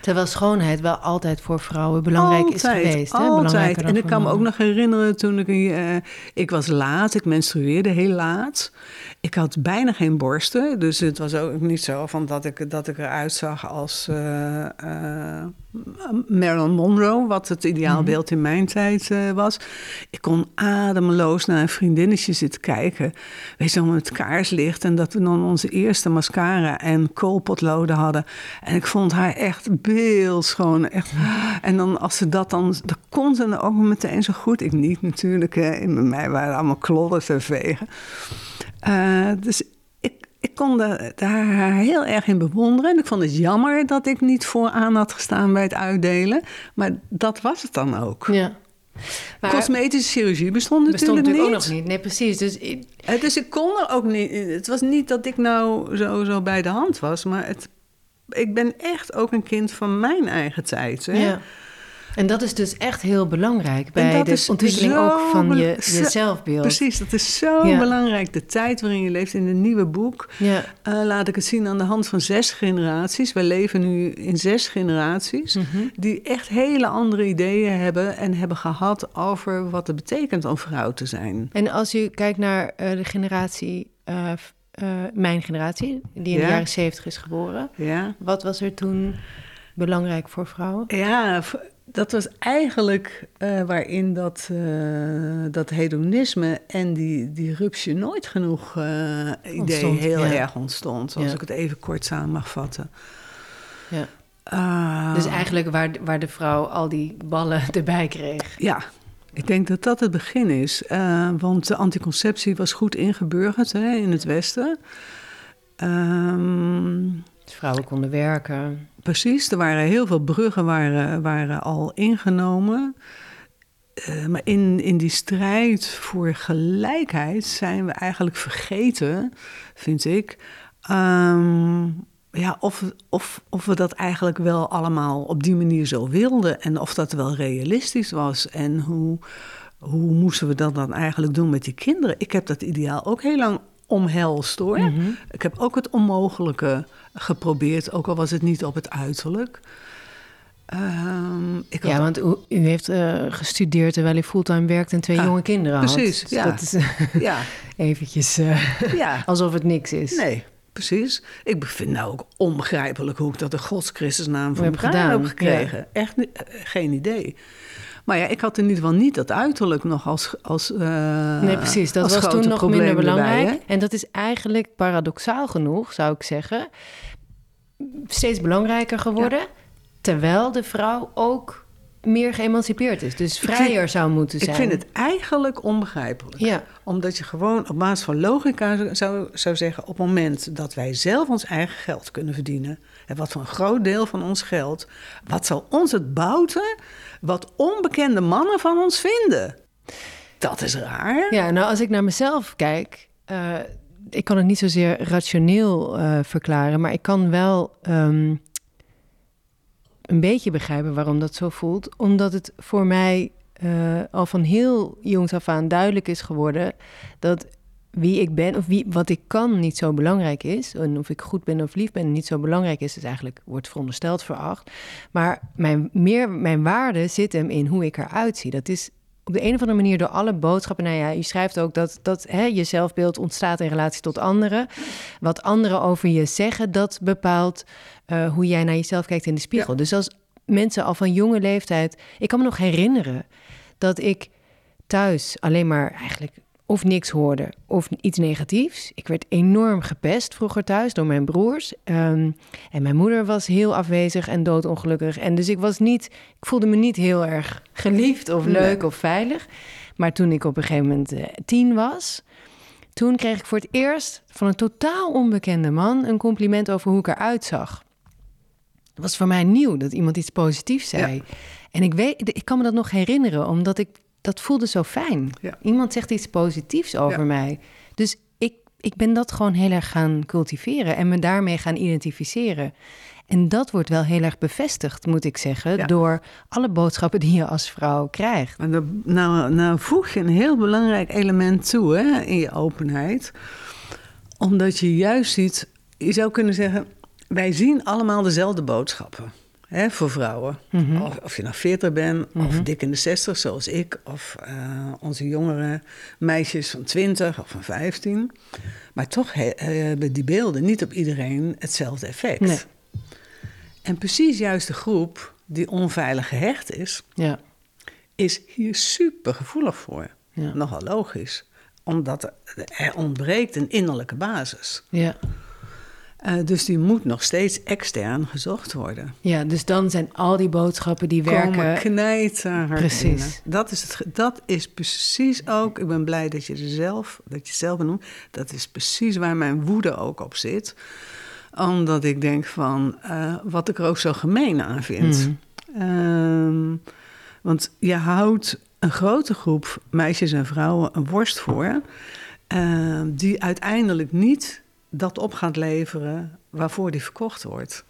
Speaker 1: Terwijl schoonheid wel altijd voor vrouwen belangrijk altijd, is geweest.
Speaker 4: Altijd. Hè? En ik kan me ook nog herinneren toen ik... Uh, ik was laat, ik menstrueerde heel laat. Ik had bijna geen borsten. Dus het was ook niet zo van dat ik, dat ik eruit zag als uh, uh, Marilyn Monroe... wat het ideaalbeeld in mijn tijd was. Ik kon ademloos naar een vriendinnetje zitten kijken. Weet je, om het kaarslicht. En dat we dan onze eerste mascara en koolpotloden hadden. En ik vond haar echt beeldschoon. Echt. En dan als ze dat dan... Dat kon ze dan ook meteen zo goed. Ik niet natuurlijk. Hè. In mij waren allemaal klodden te vegen. Uh, dus ik, kon de, daar heel erg in bewonderen. En ik vond het jammer dat ik niet vooraan had gestaan bij het uitdelen. Maar dat was het dan ook.
Speaker 1: Ja.
Speaker 4: Maar Cosmetische chirurgie bestond
Speaker 1: bestond
Speaker 4: natuurlijk,
Speaker 1: natuurlijk
Speaker 4: niet.
Speaker 1: ook nog niet. Nee, precies. Dus,
Speaker 4: ik... dus ik kon er ook niet... Het was niet dat ik nou zo, zo bij de hand was, maar het ik ben echt ook een kind van mijn eigen tijd. Hè?
Speaker 1: Ja. En dat is dus echt heel belangrijk bij de ontwikkeling ook van je, je zelfbeeld.
Speaker 4: Precies, dat is zo ja. belangrijk. De tijd waarin je leeft in het nieuwe boek.
Speaker 1: Ja.
Speaker 4: Uh, laat ik het zien aan de hand van zes generaties. We leven nu in zes generaties. Mm-hmm. Die echt hele andere ideeën hebben en hebben gehad over wat het betekent om vrouw te zijn.
Speaker 1: En als je kijkt naar uh, de generatie. Uh, uh, mijn generatie, die in ja. de jaren zeventig is geboren.
Speaker 4: Ja.
Speaker 1: Wat was er toen belangrijk voor vrouwen?
Speaker 4: Ja, dat was eigenlijk uh, waarin dat, uh, dat hedonisme en die, die rupsje nooit genoeg idee ontstond, heel ja. erg ontstond. Als ja. ik het even kort samen mag vatten.
Speaker 1: Ja. dus eigenlijk waar, waar de vrouw al die ballen erbij kreeg.
Speaker 4: Ja, Ik denk dat dat het begin is. eh, want de anticonceptie was goed ingeburgerd hè, in het Westen. Ehm,
Speaker 1: Dus vrouwen konden werken.
Speaker 4: Precies, er waren heel veel bruggen waren, waren al ingenomen. Eh, maar in, in die strijd voor gelijkheid zijn we eigenlijk vergeten, vind ik. ehm, ja, of, of, of we dat eigenlijk wel allemaal op die manier zo wilden. En of dat wel realistisch was. En hoe, hoe moesten we dat dan eigenlijk doen met die kinderen? Ik heb dat ideaal ook heel lang omhelst hoor. Ik heb ook het onmogelijke geprobeerd, ook al was het niet op het uiterlijk. Ehm, ik
Speaker 1: Ja, want u, u heeft eh, gestudeerd terwijl u fulltime werkt en twee
Speaker 4: Ja,
Speaker 1: jonge kinderen had.
Speaker 4: precies,
Speaker 1: Dus
Speaker 4: ja.
Speaker 1: Dat is
Speaker 4: ja,
Speaker 1: eventjes eh,
Speaker 4: ja.
Speaker 1: alsof het niks is.
Speaker 4: Nee, precies. Ik vind nou ook onbegrijpelijk hoe ik dat de Godschristusnaam voor
Speaker 1: heb
Speaker 4: elkaar
Speaker 1: gedaan,
Speaker 4: heb gekregen. Echt eh, geen idee. Maar ja, ik had in ieder geval niet dat uiterlijk nog als, als eh,
Speaker 1: Nee, precies. Dat was toen nog minder belangrijk. en dat is eigenlijk paradoxaal genoeg, zou ik zeggen, steeds belangrijker geworden. Terwijl de vrouw ook meer geëmancipeerd is. Dus
Speaker 4: vind-
Speaker 1: vrijer zou moeten zijn.
Speaker 4: Ik vind het eigenlijk onbegrijpelijk.
Speaker 1: Ja.
Speaker 4: Omdat je gewoon op basis van logica zou, zou zeggen... op het moment dat wij zelf ons eigen geld kunnen verdienen... en wat voor een groot deel van ons geld... wat zal ons het bouten wat onbekende mannen van ons vinden? Dat is raar.
Speaker 1: Ja, nou als ik naar mezelf kijk, eh, ik kan het niet zozeer rationeel eh, verklaren, maar ik kan wel ehm, een beetje begrijpen waarom dat zo voelt. Omdat het voor mij eh, al van heel jongs af aan duidelijk is geworden dat wie ik ben of wie, wat ik kan niet zo belangrijk is. En of ik goed ben of lief ben niet zo belangrijk is. Dus eigenlijk wordt verondersteld veracht. Maar mijn, meer, mijn waarde zit hem in hoe ik eruit zie. Dat is op de een of andere manier door alle boodschappen. Nou ja, je schrijft ook dat, dat hè, je zelfbeeld ontstaat in relatie tot anderen. Wat anderen over je zeggen, dat bepaalt eh, hoe jij naar jezelf kijkt in de spiegel. Dus als mensen al van jonge leeftijd. Ik kan me nog herinneren dat ik thuis alleen maar eigenlijk of niks hoorde of iets negatiefs. Ik werd enorm gepest vroeger thuis door mijn broers. Ehm, en mijn moeder was heel afwezig en doodongelukkig. En dus ik was niet, ik voelde me niet heel erg geliefd of leuk of veilig. Maar toen ik op een gegeven moment eh, tien was, toen kreeg ik voor het eerst van een totaal onbekende man een compliment over hoe ik eruit zag. Het was voor mij nieuw dat iemand iets positiefs zei. En ik, weet, ik kan me dat nog herinneren, omdat ik dat voelde zo fijn.
Speaker 4: Ja.
Speaker 1: Iemand zegt iets positiefs over
Speaker 4: Ja.
Speaker 1: mij. Dus ik, ik ben dat gewoon heel erg gaan cultiveren en me daarmee gaan identificeren. En dat wordt wel heel erg bevestigd, moet ik zeggen,
Speaker 4: Ja.
Speaker 1: door alle boodschappen die je als vrouw krijgt.
Speaker 4: Dan- nou, nou voeg je een heel belangrijk element toe hè, in je openheid. Omdat je juist ziet, je zou kunnen zeggen, wij zien allemaal dezelfde boodschappen. Hè, voor vrouwen. of, of je nou 40 bent, of dik in de 60 zoals ik, of eh, onze jongere meisjes van 20 of van 15. Maar toch he- hebben die beelden niet op iedereen hetzelfde effect.
Speaker 1: Nee.
Speaker 4: En precies juist de groep die onveilig gehecht is,
Speaker 1: Ja,
Speaker 4: is hier super gevoelig voor.
Speaker 1: Ja.
Speaker 4: Nogal logisch. Omdat er- er ontbreekt een innerlijke basis.
Speaker 1: ja.
Speaker 4: Eh, dus die moet nog steeds extern gezocht worden.
Speaker 1: ja, dus dan zijn al die boodschappen die werken.
Speaker 4: Knijterhard
Speaker 1: Precies.
Speaker 4: Dat is, het, dat is precies ook... Ik ben blij dat je er zelf, dat je het zelf benoemt. Dat is precies waar mijn woede ook op zit. Omdat ik denk van... eh, wat ik er ook zo gemeen aan vind. Ehm, want je houdt een grote groep meisjes en vrouwen een worst voor... eh, die uiteindelijk niet dat op gaat leveren waarvoor die verkocht wordt.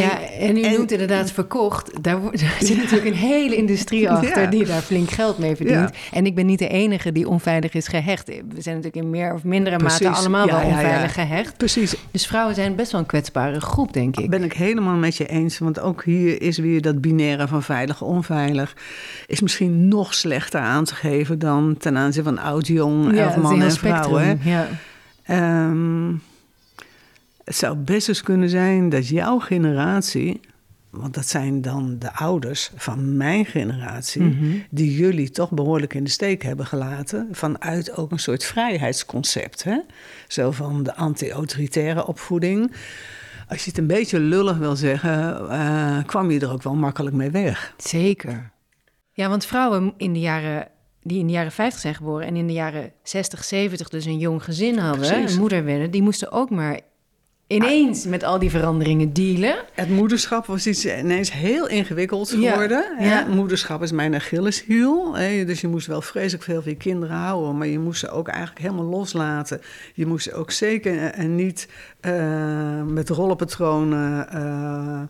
Speaker 1: Ja, en, u
Speaker 4: en-
Speaker 1: noemt inderdaad verkocht. Daar, zit natuurlijk een hele industrie achter
Speaker 4: Ja.
Speaker 1: die daar flink geld mee verdient.
Speaker 4: Ja.
Speaker 1: En ik ben niet de enige die onveilig is gehecht. We zijn natuurlijk in meer of mindere mate allemaal wel onveilig gehecht.
Speaker 4: Precies,
Speaker 1: Dus vrouwen zijn best wel een kwetsbare groep, denk ik.
Speaker 4: ben ik helemaal met je eens. Want ook hier is weer dat binaire van veilig, onveilig... is misschien nog slechter aan te geven dan ten aanzien van
Speaker 1: is een
Speaker 4: mannen
Speaker 1: heel
Speaker 4: en vrouwen.
Speaker 1: Ja.
Speaker 4: Ehm, het zou best eens kunnen zijn dat jouw generatie, want dat zijn dan de ouders van mijn generatie,
Speaker 1: Mhm.
Speaker 4: die jullie toch behoorlijk in de steek hebben gelaten, vanuit ook een soort vrijheidsconcept. Hè? Zo van de anti-autoritaire opvoeding. Als je het een beetje lullig wil zeggen, eh, kwam je er ook wel makkelijk mee weg.
Speaker 1: Zeker. Ja, want vrouwen in de jaren, die in de jaren 50 zijn geboren en in de jaren 60, 70 dus een jong gezin hadden, een moeder werden, die moesten ook maar ineens met al die veranderingen dealen.
Speaker 4: Het moederschap was iets ineens heel ingewikkeld geworden.
Speaker 1: ja.
Speaker 4: Moederschap is mijn Achilleshiel. Dus je moest wel vreselijk veel van je kinderen houden, maar je moest ze ook eigenlijk helemaal loslaten. Je moest ze ook zeker en niet eh, met rollenpatronen eh,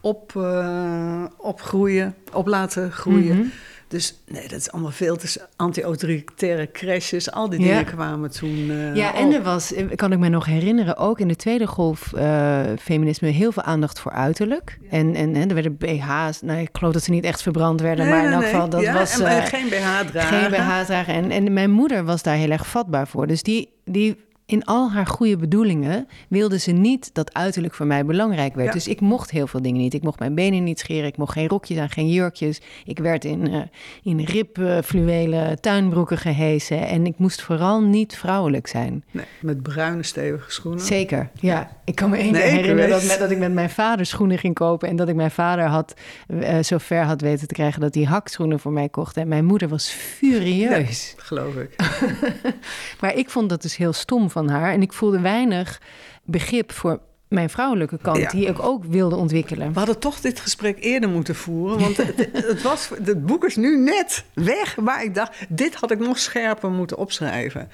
Speaker 4: op, eh, opgroeien, op laten groeien.
Speaker 1: Mhm.
Speaker 4: Dus nee, dat is allemaal veel te anti-autoritaire crashes. Al die
Speaker 1: Ja.
Speaker 4: dingen kwamen toen. eh,
Speaker 1: Ja, en
Speaker 4: op.
Speaker 1: er was, eh, kan ik me nog herinneren, ook in de tweede golf eh, feminisme heel veel aandacht voor uiterlijk. En, en, en er werden BH's, nou ik geloof dat ze niet echt verbrand werden,
Speaker 4: Nee,
Speaker 1: maar in elk
Speaker 4: nee.
Speaker 1: geval, dat
Speaker 4: Ja,
Speaker 1: was...
Speaker 4: en, geen BH dragen.
Speaker 1: geen BH dragen. En, en mijn moeder was daar heel erg vatbaar voor. Dus die, die in al haar goede bedoelingen wilde ze niet dat uiterlijk voor mij belangrijk werd.
Speaker 4: Ja.
Speaker 1: Dus ik mocht heel veel dingen niet. Ik mocht mijn benen niet scheren. Ik mocht geen rokjes aan, geen jurkjes. Ik werd in, eh in ribfluwelen tuinbroeken gehesen. En ik moest vooral niet vrouwelijk zijn.
Speaker 4: Nee, met bruine stevige schoenen.
Speaker 1: Zeker, ja. Ik kan me één
Speaker 4: Nee,
Speaker 1: herinneren dat, met, dat ik met mijn vader schoenen ging kopen... en dat ik mijn vader had, eh zo ver had weten te krijgen... dat hij hakschoenen voor mij kocht. En mijn moeder was furieus.
Speaker 4: Geloof ik.
Speaker 1: Maar ik vond dat dus heel stom van haar. En ik voelde weinig begrip voor mijn vrouwelijke kant...
Speaker 4: Ja.
Speaker 1: die ik ook wilde ontwikkelen.
Speaker 4: We hadden toch dit gesprek eerder moeten voeren. Want het, het, was, het boek is nu net weg. Maar ik dacht, dit had ik nog scherper moeten opschrijven.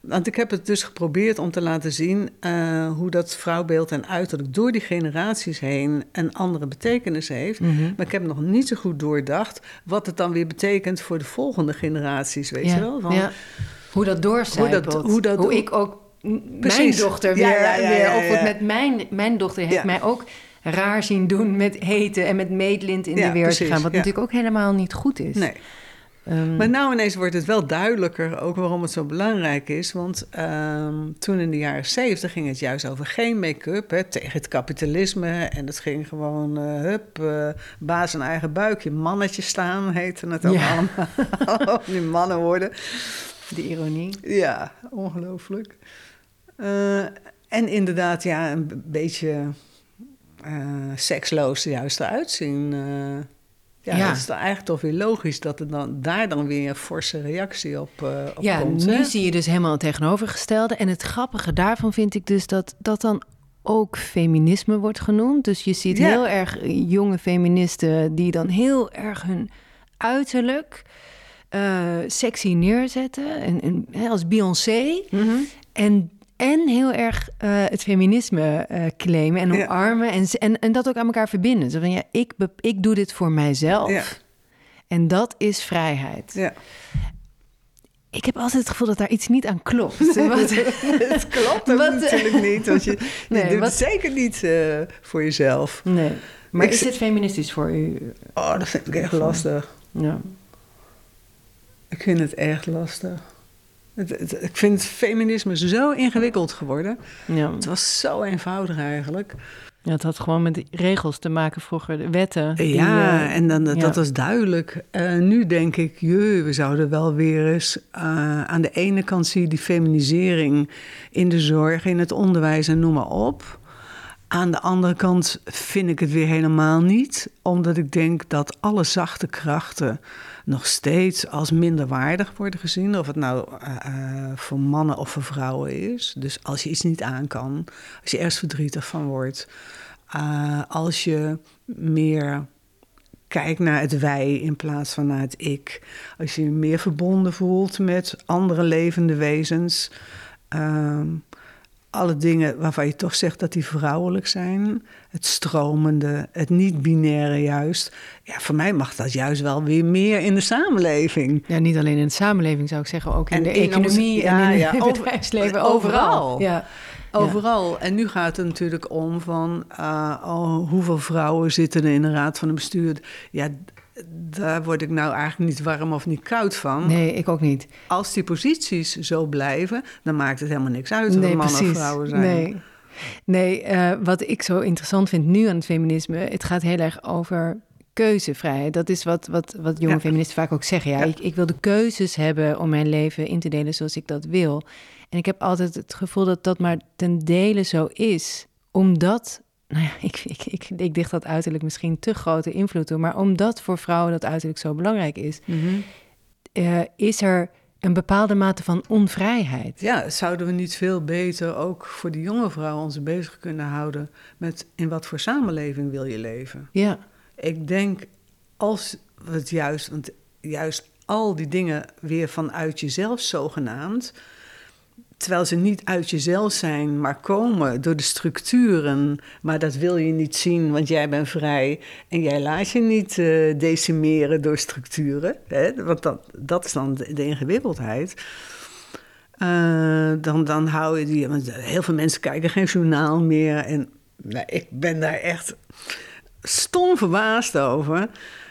Speaker 4: Want ik heb het dus geprobeerd om te laten zien eh, hoe dat vrouwbeeld en uiterlijk door die generaties heen een andere betekenis heeft. Maar ik heb nog niet zo goed doordacht wat het dan weer betekent voor de volgende generaties. Weet je wel? Van,
Speaker 1: ja. Hoe dat doorcijpelt.
Speaker 4: Hoe dat- hoe dat-
Speaker 1: ik ook mijn dochter weer,
Speaker 4: ja,
Speaker 1: met mijn... Mijn dochter heeft mij ook raar zien doen met heten... en met meetlint in de weer te gaan. Wat natuurlijk ook helemaal niet goed is.
Speaker 4: Nee.
Speaker 1: Ehm,
Speaker 4: Maar nou ineens wordt het wel duidelijker ook waarom het zo belangrijk is. Want ehm, toen in de jaren zeventig ging het juist over geen make-up, tegen het kapitalisme. En het ging gewoon, eh hup, eh, baas en eigen buikje, mannetje staan heette het ook
Speaker 1: Ja.
Speaker 4: allemaal. nu mannen worden.
Speaker 1: de ironie.
Speaker 4: Ja, ongelooflijk. Eh, en inderdaad, ja, een beetje eh, seksloos juist eruit zien. eh. ja,
Speaker 1: Ja.
Speaker 4: dat is dan eigenlijk toch weer logisch dat er dan, daar dan weer een forse reactie op, eh, op
Speaker 1: Ja,
Speaker 4: komt.
Speaker 1: nu
Speaker 4: hè?
Speaker 1: zie je dus helemaal het tegenovergestelde. En het grappige daarvan vind ik dus dat dat dan ook feminisme wordt genoemd. Dus je ziet
Speaker 4: Ja.
Speaker 1: heel erg jonge feministen die dan heel erg hun uiterlijk sexy neerzetten. En, als Beyoncé.
Speaker 4: Mhm.
Speaker 1: En, en heel erg eh, het feminisme eh, claimen en
Speaker 4: Ja.
Speaker 1: omarmen. En, en, en dat ook aan elkaar verbinden. Zo van, ja, ik, ik doe dit voor mijzelf.
Speaker 4: Ja.
Speaker 1: En dat is vrijheid.
Speaker 4: Ja.
Speaker 1: Ik heb altijd het gevoel dat daar iets niet aan klopt. Wat-
Speaker 4: Het klopt ook
Speaker 1: Wat-
Speaker 4: natuurlijk niet. Je, je
Speaker 1: Nee,
Speaker 4: doet
Speaker 1: wat-
Speaker 4: het zeker niet eh, voor jezelf.
Speaker 1: nee. Maar
Speaker 4: Ik
Speaker 1: is dit feministisch voor u?
Speaker 4: Oh, dat vind ik echt lastig.
Speaker 1: Ja.
Speaker 4: Ik vind het echt lastig. Het, het- ik vind feminisme zo ingewikkeld geworden.
Speaker 1: Ja.
Speaker 4: Het was zo eenvoudig eigenlijk.
Speaker 1: ja, het had gewoon met regels te maken vroeger, de wetten. die,
Speaker 4: ja,
Speaker 1: eh,
Speaker 4: en dan, dat
Speaker 1: ja.
Speaker 4: was duidelijk. Eh, nu denk ik, jee, we zouden wel weer eens... eh, aan de ene kant zie je die feminisering in de zorg, in het onderwijs en noem maar op. Aan de andere kant vind ik het weer helemaal niet. Omdat ik denk dat alle zachte krachten nog steeds als minderwaardig worden gezien. Of het nou eh, eh, voor mannen of voor vrouwen is. Dus als je iets niet aan kan, als je ergens verdrietig van wordt... eh, als je meer kijkt naar het wij in plaats van naar het ik. Als je je meer verbonden voelt met andere levende wezens. ehm, alle dingen waarvan je toch zegt dat die vrouwelijk zijn. Het stromende, het niet-binaire juist. Ja, voor mij mag dat juist wel weer meer in de samenleving.
Speaker 1: Ja, niet alleen in de samenleving zou ik zeggen, ook in
Speaker 4: En
Speaker 1: de economie
Speaker 4: ja,
Speaker 1: en in
Speaker 4: ja,
Speaker 1: het
Speaker 4: over-
Speaker 1: bedrijfsleven,
Speaker 4: overal.
Speaker 1: overal. Ja.
Speaker 4: Overal. En nu gaat het natuurlijk om van eh, oh, hoeveel vrouwen zitten er in de raad van bestuur. Ja, daar word ik nou eigenlijk niet warm of niet koud van.
Speaker 1: Nee, ik ook niet.
Speaker 4: Als die posities zo blijven, dan maakt het helemaal niks uit of
Speaker 1: nee,
Speaker 4: het mannen of vrouwen zijn.
Speaker 1: Nee, nee eh, wat ik zo interessant vind nu aan het feminisme, het gaat heel erg over keuzevrijheid. Dat is wat, wat, wat jonge
Speaker 4: Ja.
Speaker 1: feministen vaak ook zeggen. Ja,
Speaker 4: Ja.
Speaker 1: Ik, ik wil de keuzes hebben om mijn leven in te delen zoals ik dat wil. En ik heb altijd het gevoel dat dat maar ten dele zo is, omdat nou ja, ik, ik, ik, ik dicht dat uiterlijk misschien te grote invloed toe. Maar omdat voor vrouwen dat uiterlijk zo belangrijk is, eh, is er een bepaalde mate van onvrijheid.
Speaker 4: Ja, zouden we niet veel beter ook voor die jonge vrouwen ons bezig kunnen houden met in wat voor samenleving wil je leven?
Speaker 1: Ja,
Speaker 4: Ik denk als we het juist, want juist al die dingen weer vanuit jezelf zogenaamd, terwijl ze niet uit jezelf zijn, maar komen door de structuren, maar dat wil je niet zien, want jij bent vrij en jij laat je niet eh, decimeren door structuren, hè? want dat, dat is dan de, ingewikkeldheid. Eh, dan, dan hou je die. Want heel veel mensen kijken geen journaal meer. En nou, ik ben daar echt stom verbaasd over.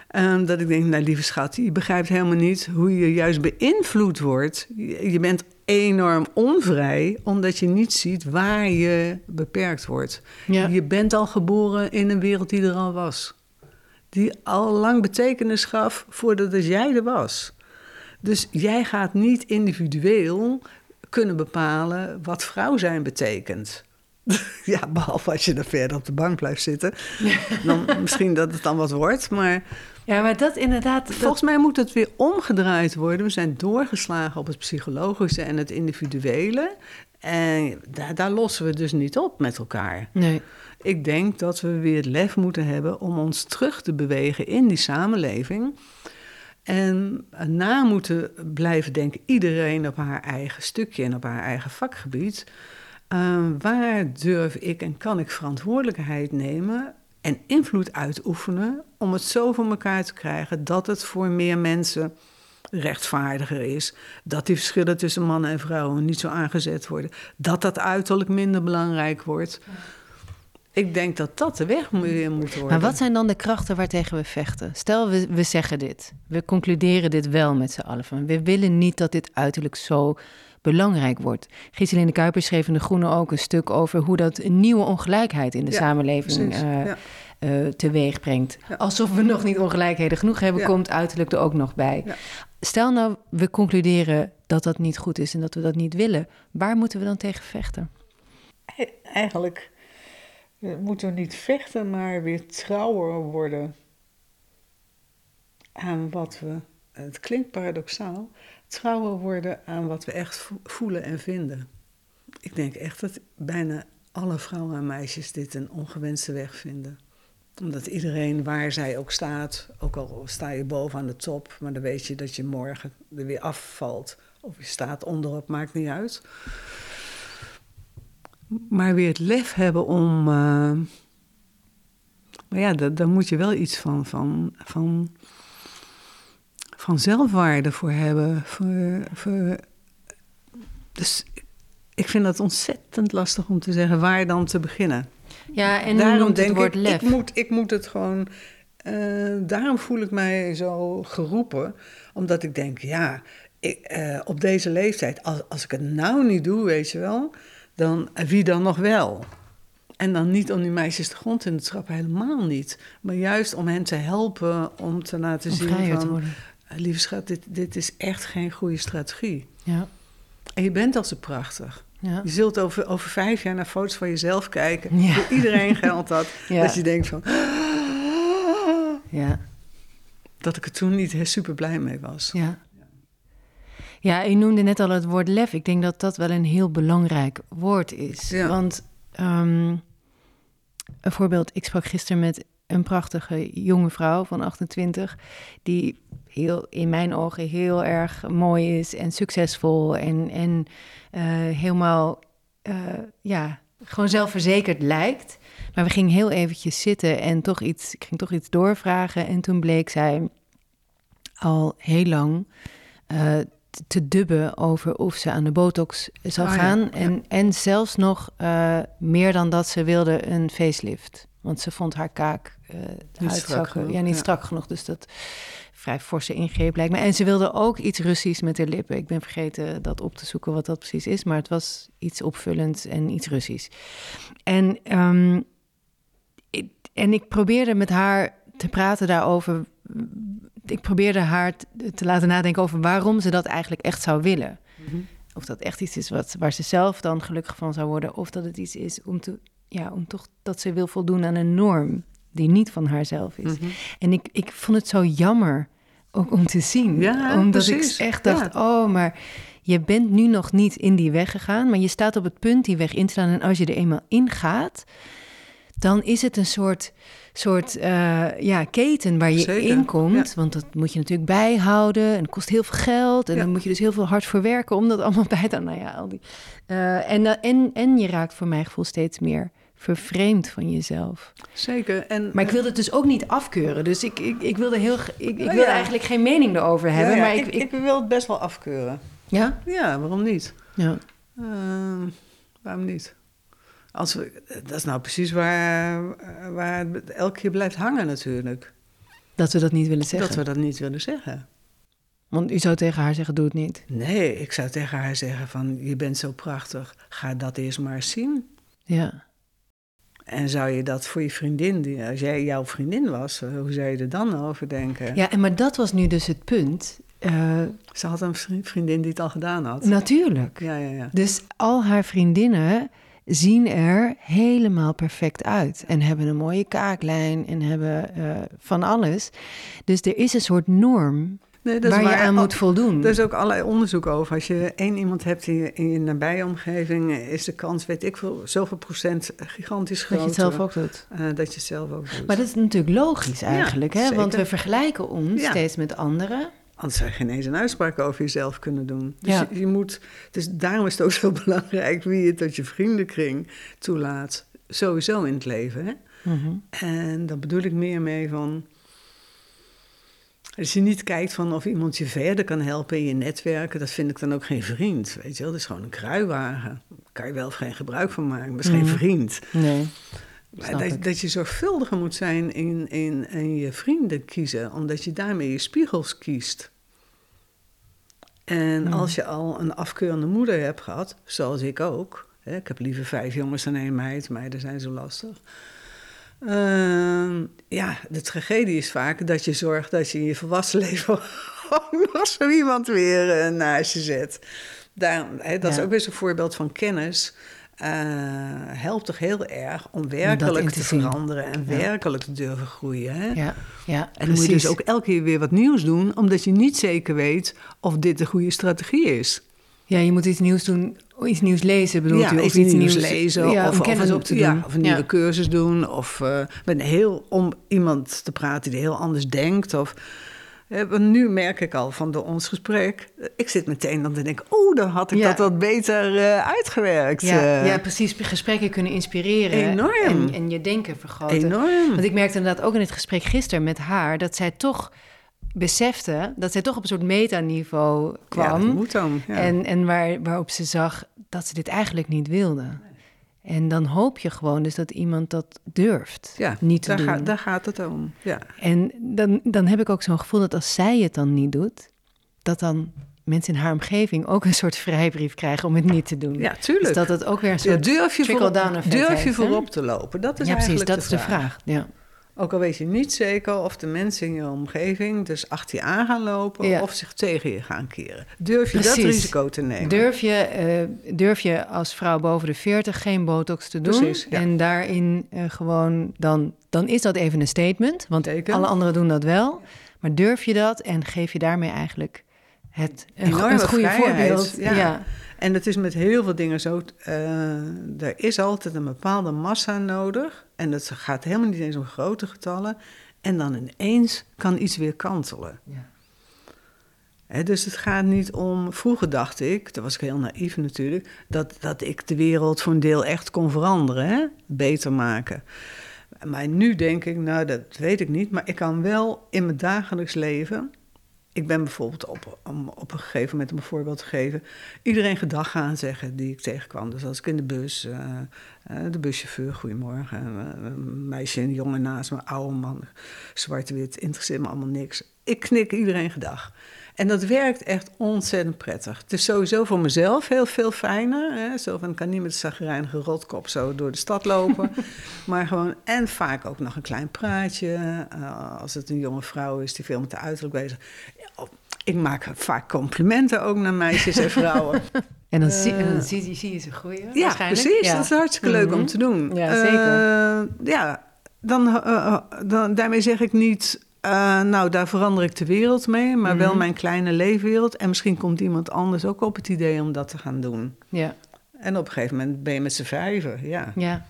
Speaker 4: Ehm, dat ik denk, nou lieve schat, je begrijpt helemaal niet hoe je juist beïnvloed wordt. Je, je bent enorm onvrij, omdat je niet ziet waar je beperkt wordt.
Speaker 1: Ja.
Speaker 4: Je bent al geboren in een wereld die er al was. Die al lang betekenis gaf voordat jij er was. Dus jij gaat niet individueel kunnen bepalen wat vrouw zijn betekent. Ja, behalve als je er verder op de bank blijft zitten. Dan misschien dat het dan wat wordt. Maar
Speaker 1: ja maar dat inderdaad... dat-
Speaker 4: volgens mij moet het weer omgedraaid worden. We zijn doorgeslagen op het psychologische en het individuele. En daar, daar lossen we dus niet op met elkaar.
Speaker 1: Nee.
Speaker 4: Ik denk dat we weer het lef moeten hebben om ons terug te bewegen in die samenleving. En na moeten blijven denken, iedereen op haar eigen stukje en op haar eigen vakgebied. Uh, waar durf ik en kan ik verantwoordelijkheid nemen en invloed uitoefenen om het zo voor elkaar te krijgen dat het voor meer mensen rechtvaardiger is. Dat die verschillen tussen mannen en vrouwen niet zo aangezet worden. Dat dat uiterlijk minder belangrijk wordt. Ik denk dat dat de weg weer moet worden.
Speaker 1: Maar wat zijn dan de krachten waartegen we vechten? Stel, we, we zeggen dit. We concluderen dit wel met z'n allen. We willen niet dat dit uiterlijk zo belangrijk wordt. Giseline Kuiper schreef in De Groene ook een stuk over... hoe dat een nieuwe ongelijkheid in de
Speaker 4: Ja,
Speaker 1: samenleving
Speaker 4: ja.
Speaker 1: eh, teweeg brengt.
Speaker 4: Ja.
Speaker 1: Alsof we nog niet ongelijkheden genoeg hebben, komt uiterlijk er ook nog bij. Stel nou, we concluderen dat dat niet goed is en dat we dat niet willen. Waar moeten we dan tegen vechten?
Speaker 4: Eigenlijk moeten we niet vechten, maar weer trouwer worden aan wat we, het klinkt paradoxaal, trouwer worden aan wat we echt vo- voelen en vinden. Ik denk echt dat bijna alle vrouwen en meisjes dit een ongewenste weg vinden. Omdat iedereen waar zij ook staat, ook al sta je boven aan de top, maar dan weet je dat je morgen er weer afvalt. Of je staat onderop, maakt niet uit. Maar weer het lef hebben om. eh, maar ja, da- daar moet je wel iets van, van, van, van zelfwaarde voor hebben. Voor, voor, dus ik vind dat ontzettend lastig om te zeggen waar dan te beginnen.
Speaker 1: Ja, en daarom noemt het
Speaker 4: denk
Speaker 1: woord
Speaker 4: ik,
Speaker 1: lef.
Speaker 4: ik moet, ik moet het gewoon. eh, daarom voel ik mij zo geroepen, omdat ik denk, ja, ik, eh, op deze leeftijd, als, als ik het nou niet doe, weet je wel, dan eh, wie dan nog wel? En dan niet om die meisjes de grond in te trappen, helemaal niet. Maar juist om hen te helpen om te laten
Speaker 1: Om
Speaker 4: zien van... eh, lieve schat, dit, dit is echt geen goede strategie.
Speaker 1: Ja,
Speaker 4: En je bent al zo prachtig.
Speaker 1: ja.
Speaker 4: Je zult over, over vijf jaar naar foto's van jezelf kijken.
Speaker 1: Ja.
Speaker 4: Voor iedereen geldt dat.
Speaker 1: Ja.
Speaker 4: Dat je denkt van...
Speaker 1: ja.
Speaker 4: Dat ik er toen niet super blij mee was.
Speaker 1: Ja. Ja, je noemde net al het woord lef. Ik denk dat dat wel een heel belangrijk woord is.
Speaker 4: Ja.
Speaker 1: Want ehm, een voorbeeld, ik sprak gisteren met een prachtige jonge vrouw van 28, die heel, in mijn ogen heel erg mooi is en succesvol en, en eh, helemaal, eh, ja, gewoon zelfverzekerd lijkt. Maar we gingen heel eventjes zitten en toch iets, ik ging toch iets doorvragen en toen bleek zij al heel lang eh, te dubben over of ze aan de botox zou
Speaker 4: ja,
Speaker 1: gaan.
Speaker 4: ja.
Speaker 1: En, en zelfs nog meer dan dat ze wilde een facelift. Want ze vond haar kaak eh
Speaker 4: Niet strak genoeg,
Speaker 1: ja, niet
Speaker 4: ja.
Speaker 1: strak genoeg. Dus dat vrij forse ingreep lijkt me. En ze wilde ook iets Russisch met haar lippen. Ik ben vergeten dat op te zoeken wat dat precies is. Maar het was iets opvullends en iets Russisch. En, ehm, ik, en ik probeerde met haar te praten daarover. Ik probeerde haar te, te laten nadenken over waarom ze dat eigenlijk echt zou willen. Of dat echt iets is wat, waar ze zelf dan gelukkig van zou worden. Of dat het iets is om te, ja, om toch dat ze wil voldoen aan een norm die niet van haarzelf is.
Speaker 4: Mhm.
Speaker 1: En ik, ik vond het zo jammer ook om te zien.
Speaker 4: Ja,
Speaker 1: omdat
Speaker 4: precies.
Speaker 1: ik echt dacht,
Speaker 4: Ja.
Speaker 1: oh, maar je bent nu nog niet in die weg gegaan, maar je staat op het punt die weg in te slaan. En als je er eenmaal ingaat, dan is het een soort, soort eh, ja, keten waar je
Speaker 4: Zeker,
Speaker 1: in komt.
Speaker 4: ja.
Speaker 1: Want dat moet je natuurlijk bijhouden en het kost heel veel geld. En
Speaker 4: Ja.
Speaker 1: dan moet je dus heel veel hard voor werken om dat allemaal bij te Nou ja, al die. eh, en, dan- en, en je raakt voor mijn gevoel steeds meer vervreemd van jezelf.
Speaker 4: Zeker. En,
Speaker 1: Maar ik wilde het dus ook niet afkeuren. Dus ik, ik, ik wilde heel. Ik, ik
Speaker 4: Oh,
Speaker 1: wilde
Speaker 4: ja.
Speaker 1: eigenlijk geen mening erover hebben.
Speaker 4: Ja, ja,
Speaker 1: maar ik,
Speaker 4: ik,
Speaker 1: ik,
Speaker 4: ik wil het best wel afkeuren.
Speaker 1: ja?
Speaker 4: Ja, waarom niet?
Speaker 1: ja.
Speaker 4: Ehm, waarom niet? Als we, dat is nou precies waar, waar het elke keer blijft hangen natuurlijk.
Speaker 1: Dat we dat niet willen zeggen.
Speaker 4: Dat we dat niet willen zeggen.
Speaker 1: Want u zou tegen haar zeggen: doe het niet.
Speaker 4: Nee, ik zou tegen haar zeggen van... je bent zo prachtig, ga dat eerst maar eens zien.
Speaker 1: Ja.
Speaker 4: En zou je dat voor je vriendin, als jij jouw vriendin was... eh, hoe zou je er dan over denken?
Speaker 1: ja, en maar dat was nu dus het punt. Eh,
Speaker 4: Ze had een vri- vriendin die het al gedaan had.
Speaker 1: natuurlijk.
Speaker 4: Ja, ja, ja.
Speaker 1: Dus al haar vriendinnen zien er helemaal perfect uit. En hebben een mooie kaaklijn en hebben eh, van alles. Dus er is een soort norm
Speaker 4: Nee, dat is
Speaker 1: waar je aan
Speaker 4: Al-
Speaker 1: moet voldoen.
Speaker 4: Er is ook allerlei onderzoek over. Als je één iemand hebt in je, in je nabije omgeving... is de kans, weet ik veel, zoveel procent gigantisch
Speaker 1: dat
Speaker 4: groter.
Speaker 1: je het zelf ook doet.
Speaker 4: eh, dat je het zelf ook doet.
Speaker 1: Maar dat is natuurlijk logisch eigenlijk, hè? want we vergelijken ons
Speaker 4: Ja.
Speaker 1: steeds met anderen.
Speaker 4: Anders zou je geen eens een uitspraak over jezelf kunnen doen. Dus
Speaker 1: Ja.
Speaker 4: je, je moet, dus daarom is het ook zo belangrijk wie je tot je vriendenkring toelaat. Sowieso in het leven. Hè?
Speaker 1: Mhm.
Speaker 4: En daar bedoel ik meer mee van. Als je niet kijkt van of iemand je verder kan helpen in je netwerken, dat vind ik dan ook geen vriend. Weet je wel, dat is gewoon een kruiwagen. Daar kan je wel of geen gebruik van maken, maar is geen vriend.
Speaker 1: Nee.
Speaker 4: Dat, dat je zorgvuldiger moet zijn in, in, in je vrienden kiezen, omdat je daarmee je spiegels kiest. En als je al een afkeurende moeder hebt gehad, zoals ik ook. Hè, ik heb liever vijf jongens dan één meid, meiden zijn zo lastig. Ehm, ja, de tragedie is vaak dat je zorgt dat je in je volwassen leven ook nog zo iemand weer eh, naast je zet. Daarom, hè, dat is ook weer zo'n voorbeeld van kennis. eh, helpt toch heel erg om werkelijk
Speaker 1: te
Speaker 4: veranderen en
Speaker 1: Ja.
Speaker 4: werkelijk te durven groeien. Hè?
Speaker 1: Ja, ja
Speaker 4: En dan moet je dus ook elke keer weer wat nieuws doen, omdat je niet zeker weet of dit de goede strategie is.
Speaker 1: Ja, je moet iets nieuws doen, iets nieuws lezen bedoelt
Speaker 4: ja,
Speaker 1: u? Of
Speaker 4: iets nieuws, lezen,
Speaker 1: ja,
Speaker 4: of,
Speaker 1: kennis
Speaker 4: een,
Speaker 1: op te
Speaker 4: ja,
Speaker 1: doen.
Speaker 4: of een nieuwe cursus doen, of eh, met heel, om iemand te praten die heel anders denkt. Of, eh, nu merk ik al van door ons gesprek, eh, ik zit meteen dan te denken, oh, dan had ik dat wat beter uitgewerkt.
Speaker 1: Ja, ja, precies. Gesprekken kunnen inspireren.
Speaker 4: Enorm.
Speaker 1: En, en je denken vergroten.
Speaker 4: Enorm.
Speaker 1: Want ik merkte inderdaad ook in het gesprek gisteren met haar... dat zij toch besefte, dat zij toch op een soort metaniveau
Speaker 4: Ja,
Speaker 1: kwam.
Speaker 4: dat moet dan. Ja.
Speaker 1: En, en waar, waarop ze zag dat ze dit eigenlijk niet wilde. En dan hoop je gewoon dus dat iemand dat durft
Speaker 4: ja,
Speaker 1: niet te
Speaker 4: daar,
Speaker 1: doen.
Speaker 4: Gaat, daar gaat het om. Ja.
Speaker 1: En dan, dan heb ik ook zo'n gevoel dat als zij het dan niet doet... dat dan mensen in haar omgeving ook een soort vrijbrief krijgen om het niet te doen.
Speaker 4: ja, tuurlijk.
Speaker 1: Dus dat het ook weer een
Speaker 4: Ja,
Speaker 1: soort
Speaker 4: durf je, voorop, durf je voorop te lopen? Dat is
Speaker 1: ja, precies, dat is de vraag. Ja.
Speaker 4: Ook al weet je niet zeker of de mensen in je omgeving dus achter je aan gaan lopen
Speaker 1: Ja.
Speaker 4: of zich tegen je gaan keren. Durf je dat risico te nemen?
Speaker 1: Durf, je, eh, durf je als vrouw boven de 40 geen botox te doen?
Speaker 4: Precies, ja.
Speaker 1: En daarin eh, gewoon, dan, dan is dat even een statement. Want alle anderen doen dat wel. Maar durf je dat en geef je daarmee eigenlijk het, een, het goede
Speaker 4: vrijheid,
Speaker 1: voorbeeld.
Speaker 4: ja.
Speaker 1: ja.
Speaker 4: En het is met heel veel dingen zo. eh, er is altijd een bepaalde massa nodig. En dat gaat helemaal niet eens om grote getallen. En dan ineens kan iets weer kantelen.
Speaker 1: Ja.
Speaker 4: Dus het gaat niet om. Vroeger dacht ik, dat was ik heel naïef natuurlijk, dat, dat ik de wereld voor een deel echt kon veranderen, hè? beter maken. Maar nu denk ik, nou dat weet ik niet, maar ik kan wel in mijn dagelijks leven. Ik ben bijvoorbeeld op, om op een gegeven moment, om een voorbeeld te geven, iedereen gedag gaan zeggen die ik tegenkwam. Dus als ik in de bus, eh, eh, de buschauffeur, goedemorgen, eh, meisje, een jongen naast me, oude man, zwart-wit, interesseert me allemaal niks. Ik knik iedereen gedag. En dat werkt echt ontzettend prettig. Het is sowieso voor mezelf heel veel fijner. Hè? Zo van, ik kan niet met een zagrijnige rotkop zo door de stad lopen. maar gewoon, en vaak ook nog een klein praatje. Eh, als het een jonge vrouw is die veel met de uiterlijk bezig. Ja, ik maak vaak complimenten ook naar meisjes en vrouwen.
Speaker 1: En dan, zie, en dan
Speaker 4: Eh,
Speaker 1: zie, zie je ze groeien
Speaker 4: Ja, precies.
Speaker 1: Ja.
Speaker 4: Dat is hartstikke leuk om
Speaker 1: Mhm.
Speaker 4: te doen.
Speaker 1: Ja, zeker.
Speaker 4: Eh, ja, dan, dan, daarmee zeg ik niet... eh, nou, daar verander ik de wereld mee, maar wel
Speaker 1: Mhm.
Speaker 4: mijn kleine leefwereld. En misschien komt iemand anders ook op het idee om dat te gaan doen.
Speaker 1: Ja.
Speaker 4: En op een gegeven moment ben je met z'n vijven, ja.
Speaker 1: Ja.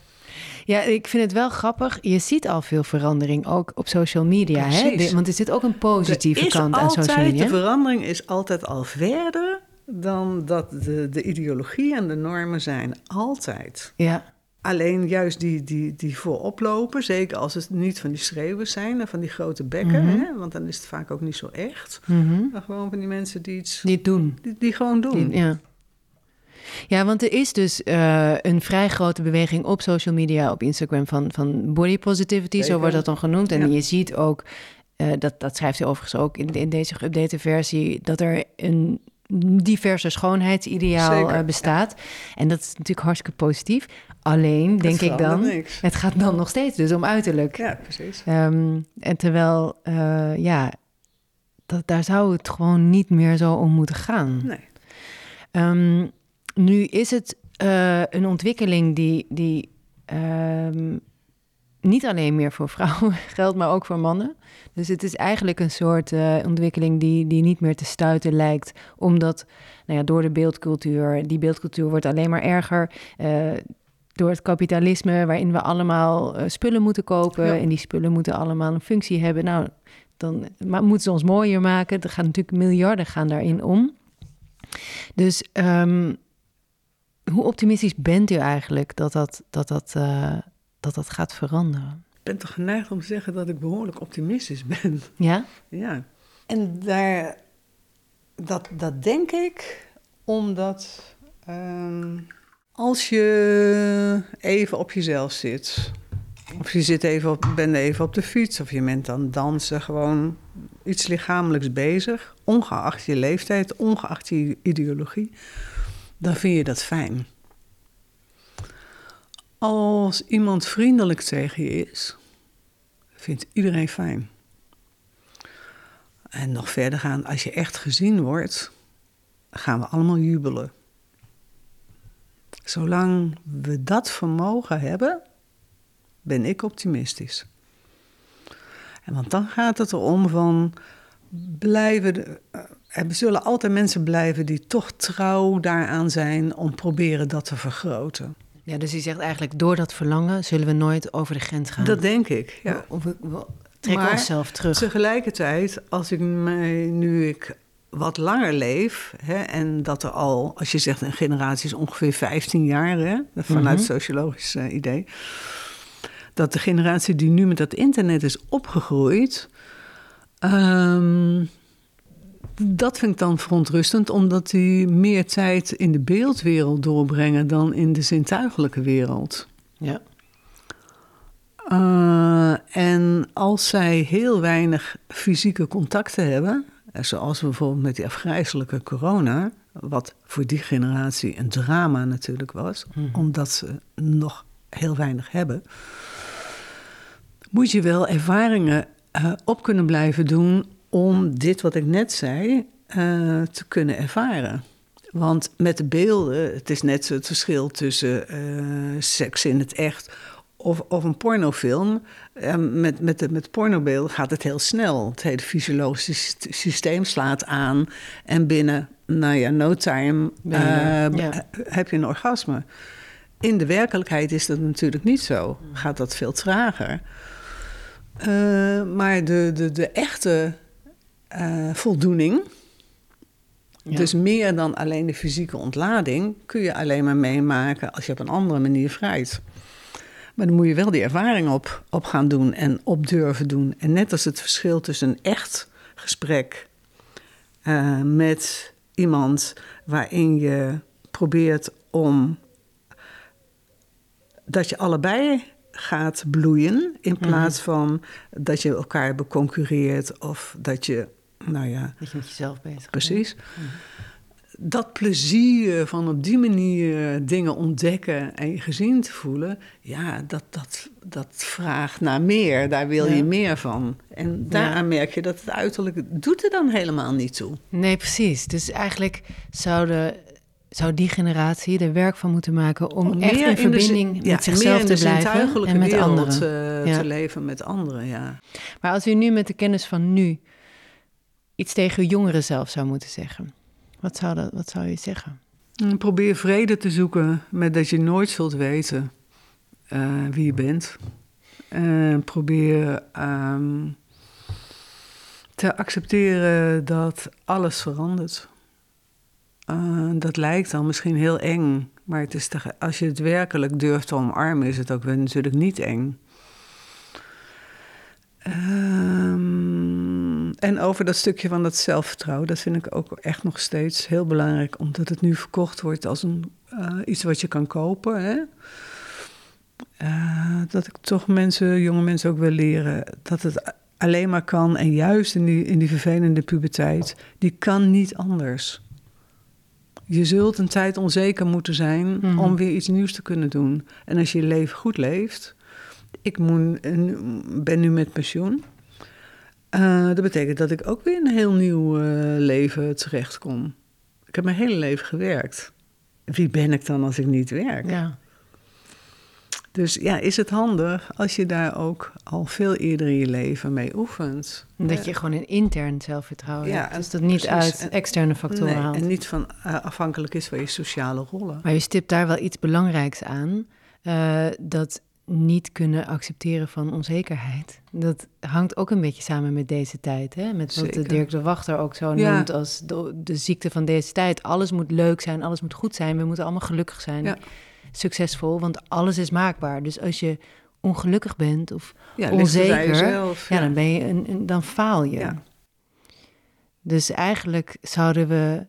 Speaker 1: Ja, ik vind het wel grappig. Je ziet al veel verandering, ook op social media. Hè?
Speaker 4: Precies.
Speaker 1: De- want er zit ook een positieve
Speaker 4: Er
Speaker 1: kant aan social media.
Speaker 4: De verandering is altijd al verder dan dat de, de ideologie en de normen zijn. Altijd.
Speaker 1: Ja,
Speaker 4: Alleen juist die, die, die voorop lopen, zeker als het niet van die schreeuwers zijn en van die grote bekken,
Speaker 1: Mhm.
Speaker 4: hè, want dan is het vaak ook niet zo echt.
Speaker 1: Mhm.
Speaker 4: Maar gewoon van die mensen die iets,
Speaker 1: die doen.
Speaker 4: die, die gewoon doen.
Speaker 1: Die- ja. ja, want er is dus eh, een vrij grote beweging op social media, op Instagram, van, van body positivity, zo wordt dat dan genoemd. En
Speaker 4: Ja.
Speaker 1: je ziet ook, eh, dat, dat schrijft hij overigens ook in, in deze geüpdate versie, dat er een diverse schoonheidsideaal
Speaker 4: Zeker,
Speaker 1: eh, bestaat. En dat is natuurlijk hartstikke positief. Alleen, denk ik dan,
Speaker 4: niks.
Speaker 1: het gaat dan nog steeds dus om uiterlijk.
Speaker 4: Ja, precies.
Speaker 1: Ehm, en terwijl, eh, ja, dat, daar zou het gewoon niet meer zo om moeten gaan.
Speaker 4: Nee.
Speaker 1: Ehm, nu is het eh, een ontwikkeling die, die ehm, niet alleen meer voor vrouwen geldt, maar ook voor mannen. Dus het is eigenlijk een soort eh, ontwikkeling die, die niet meer te stuiten lijkt, omdat nou ja, door de beeldcultuur, die beeldcultuur wordt alleen maar erger. eh, door het kapitalisme, waarin we allemaal eh, spullen moeten kopen
Speaker 4: Ja.
Speaker 1: en die spullen moeten allemaal een functie hebben. Nou, dan maar moeten ze ons mooier maken. Er gaan natuurlijk miljarden gaan daarin om. Dus ehm, hoe optimistisch bent u eigenlijk dat dat, dat, dat, dat, dat gaat veranderen?
Speaker 4: Ik ben toch geneigd om te zeggen dat ik behoorlijk optimistisch ben.
Speaker 1: Ja?
Speaker 4: Ja. En daar, dat, dat denk ik omdat ehm, als je even op jezelf zit, of je zit even op, bent even op de fiets, of je bent aan het dansen, gewoon iets lichamelijks bezig, ongeacht je leeftijd, ongeacht je ideologie, dan vind je dat fijn. Als iemand vriendelijk tegen je is, vindt iedereen fijn. En nog verder gaan, als je echt gezien wordt, gaan we allemaal jubelen. Zolang we dat vermogen hebben, ben ik optimistisch. En want dan gaat het erom van blijven. eh, Er zullen altijd mensen blijven die toch trouw daaraan zijn om proberen dat te vergroten.
Speaker 1: Ja, dus u zegt eigenlijk, door dat verlangen zullen we nooit over de grens gaan.
Speaker 4: Dat denk ik. Ja.
Speaker 1: Of we, we trekken
Speaker 4: Maar
Speaker 1: onszelf terug.
Speaker 4: Tegelijkertijd, als ik mij, nu ik wat langer leef, hè, en dat er al, als je zegt een generatie is ongeveer 15 jaar, hè, vanuit
Speaker 1: Mhm.
Speaker 4: sociologisch eh, idee, dat de generatie die nu met dat internet is opgegroeid, ehm, dat vind ik dan verontrustend, omdat die meer tijd in de beeldwereld doorbrengen dan in de zintuigelijke wereld.
Speaker 1: Ja.
Speaker 4: Eh, en als zij heel weinig fysieke contacten hebben, eh, zoals bijvoorbeeld met die afgrijzelijke corona, wat voor die generatie een drama natuurlijk was, omdat ze nog heel weinig hebben, moet je wel ervaringen eh, op kunnen blijven doen om dit wat ik net zei eh, te kunnen ervaren. Want met de beelden, het is net zo het verschil tussen eh, seks in het echt of, of een pornofilm. Eh, met, met, de, met pornobeelden gaat het heel snel. Het hele fysiologische syst- systeem slaat aan. En binnen, nou ja, no time
Speaker 1: ja.
Speaker 4: heb je een orgasme. In de werkelijkheid is dat natuurlijk niet zo. Gaat dat veel trager. Maar de, de, de echte eh, voldoening,
Speaker 1: Ja.
Speaker 4: dus meer dan alleen de fysieke ontlading, kun je alleen maar meemaken als je op een andere manier vrijt. Maar dan moet je wel die ervaring op, op gaan doen en op durven doen. En net als het verschil tussen een echt gesprek eh, met iemand waarin je probeert om dat je allebei gaat bloeien in plaats van dat je elkaar beconcurreert of dat je, nou ja,
Speaker 1: Dat je met jezelf bezig bent.
Speaker 4: Precies. Dat plezier van op die manier dingen ontdekken en je gezien te voelen, ja, dat, dat, dat vraagt naar meer. Daar wil
Speaker 1: Ja.
Speaker 4: je meer van. En daaraan merk je dat het uiterlijk doet er dan helemaal niet toe.
Speaker 1: Nee, precies. Dus eigenlijk zouden, zou die generatie er werk van moeten maken om,
Speaker 4: Om
Speaker 1: echt
Speaker 4: meer
Speaker 1: in
Speaker 4: zin-
Speaker 1: verbinding
Speaker 4: ja,
Speaker 1: met zichzelf te blijven en met
Speaker 4: wereld,
Speaker 1: anderen.
Speaker 4: eh,
Speaker 1: Ja.
Speaker 4: te leven met anderen, ja.
Speaker 1: Maar als u nu met de kennis van nu iets tegen jongeren zelf zou moeten zeggen, wat zou, dat, wat zou u zeggen?
Speaker 4: Probeer vrede te zoeken met dat je nooit zult weten eh, wie je bent. En probeer ehm, te accepteren dat alles verandert. Eh, dat lijkt dan misschien heel eng, maar het is als je het werkelijk durft te omarmen, is het ook weer natuurlijk niet eng. Ehm, en over dat stukje van dat zelfvertrouwen, dat vind ik ook echt nog steeds heel belangrijk, omdat het nu verkocht wordt als een, eh, iets wat je kan kopen. Hè? Eh, dat ik toch mensen, jonge mensen ook wil leren dat het alleen maar kan. En juist in die, in die vervelende puberteit, die kan niet anders. Je zult een tijd onzeker moeten zijn
Speaker 1: Mhm.
Speaker 4: om weer iets nieuws te kunnen doen. En als je je leven goed leeft. Ik moet, ben nu met pensioen. Eh, dat betekent dat ik ook weer in een heel nieuw eh, leven terechtkom. Ik heb mijn hele leven gewerkt. Wie ben ik dan als ik niet werk?
Speaker 1: Ja.
Speaker 4: Dus ja, is het handig als je daar ook al veel eerder in je leven mee oefent?
Speaker 1: Dat je gewoon een intern zelfvertrouwen
Speaker 4: Ja,
Speaker 1: hebt. Dus dat niet
Speaker 4: precies.
Speaker 1: uit externe factoren
Speaker 4: Nee,
Speaker 1: haalt.
Speaker 4: en niet van eh, afhankelijk is van je sociale rollen.
Speaker 1: Maar je stipt daar wel iets belangrijks aan. eh, dat niet kunnen accepteren van onzekerheid. Dat hangt ook een beetje samen met deze tijd. Hè? Met wat de
Speaker 4: Zeker.
Speaker 1: Dirk de Wachter ook zo
Speaker 4: Ja.
Speaker 1: noemt als de, de ziekte van deze tijd. Alles moet leuk zijn, alles moet goed zijn. We moeten allemaal gelukkig zijn,
Speaker 4: Ja.
Speaker 1: succesvol. Want alles is maakbaar. Dus als je ongelukkig bent of
Speaker 4: Ja,
Speaker 1: onzeker,
Speaker 4: jezelf,
Speaker 1: ja, dan, ben je een, een- dan faal je.
Speaker 4: Ja.
Speaker 1: Dus eigenlijk zouden we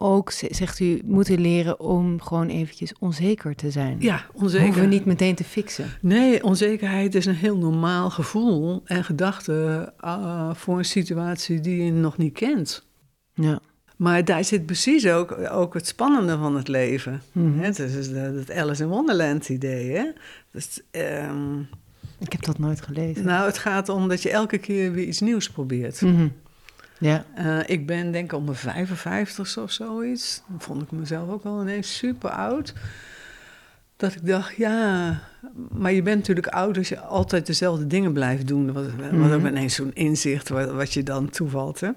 Speaker 1: ook, zegt u, moeten leren om gewoon eventjes onzeker te zijn.
Speaker 4: Ja,
Speaker 1: Hoeven
Speaker 4: onzeker.
Speaker 1: we niet meteen te fixen.
Speaker 4: Nee, onzekerheid is een heel normaal gevoel en gedachte ah, voor een situatie die je nog niet kent.
Speaker 1: Ja.
Speaker 4: Maar daar zit precies ook, ook het spannende van het leven.
Speaker 1: Mhm.
Speaker 4: Het is dat dat Alice in Wonderland idee. Hè? Dus, ehm,
Speaker 1: Ik heb dat nooit gelezen.
Speaker 4: nou, het gaat om dat je elke keer weer iets nieuws probeert.
Speaker 1: Mhm. Ja.
Speaker 4: Eh, ik ben denk ik om mijn 55 of zoiets. Dan vond ik mezelf ook al ineens super oud. Dat ik dacht, ja, maar je bent natuurlijk oud als je altijd dezelfde dingen blijft doen. Wat, wat ook ineens zo'n inzicht wat, wat je dan toevalt. Hè?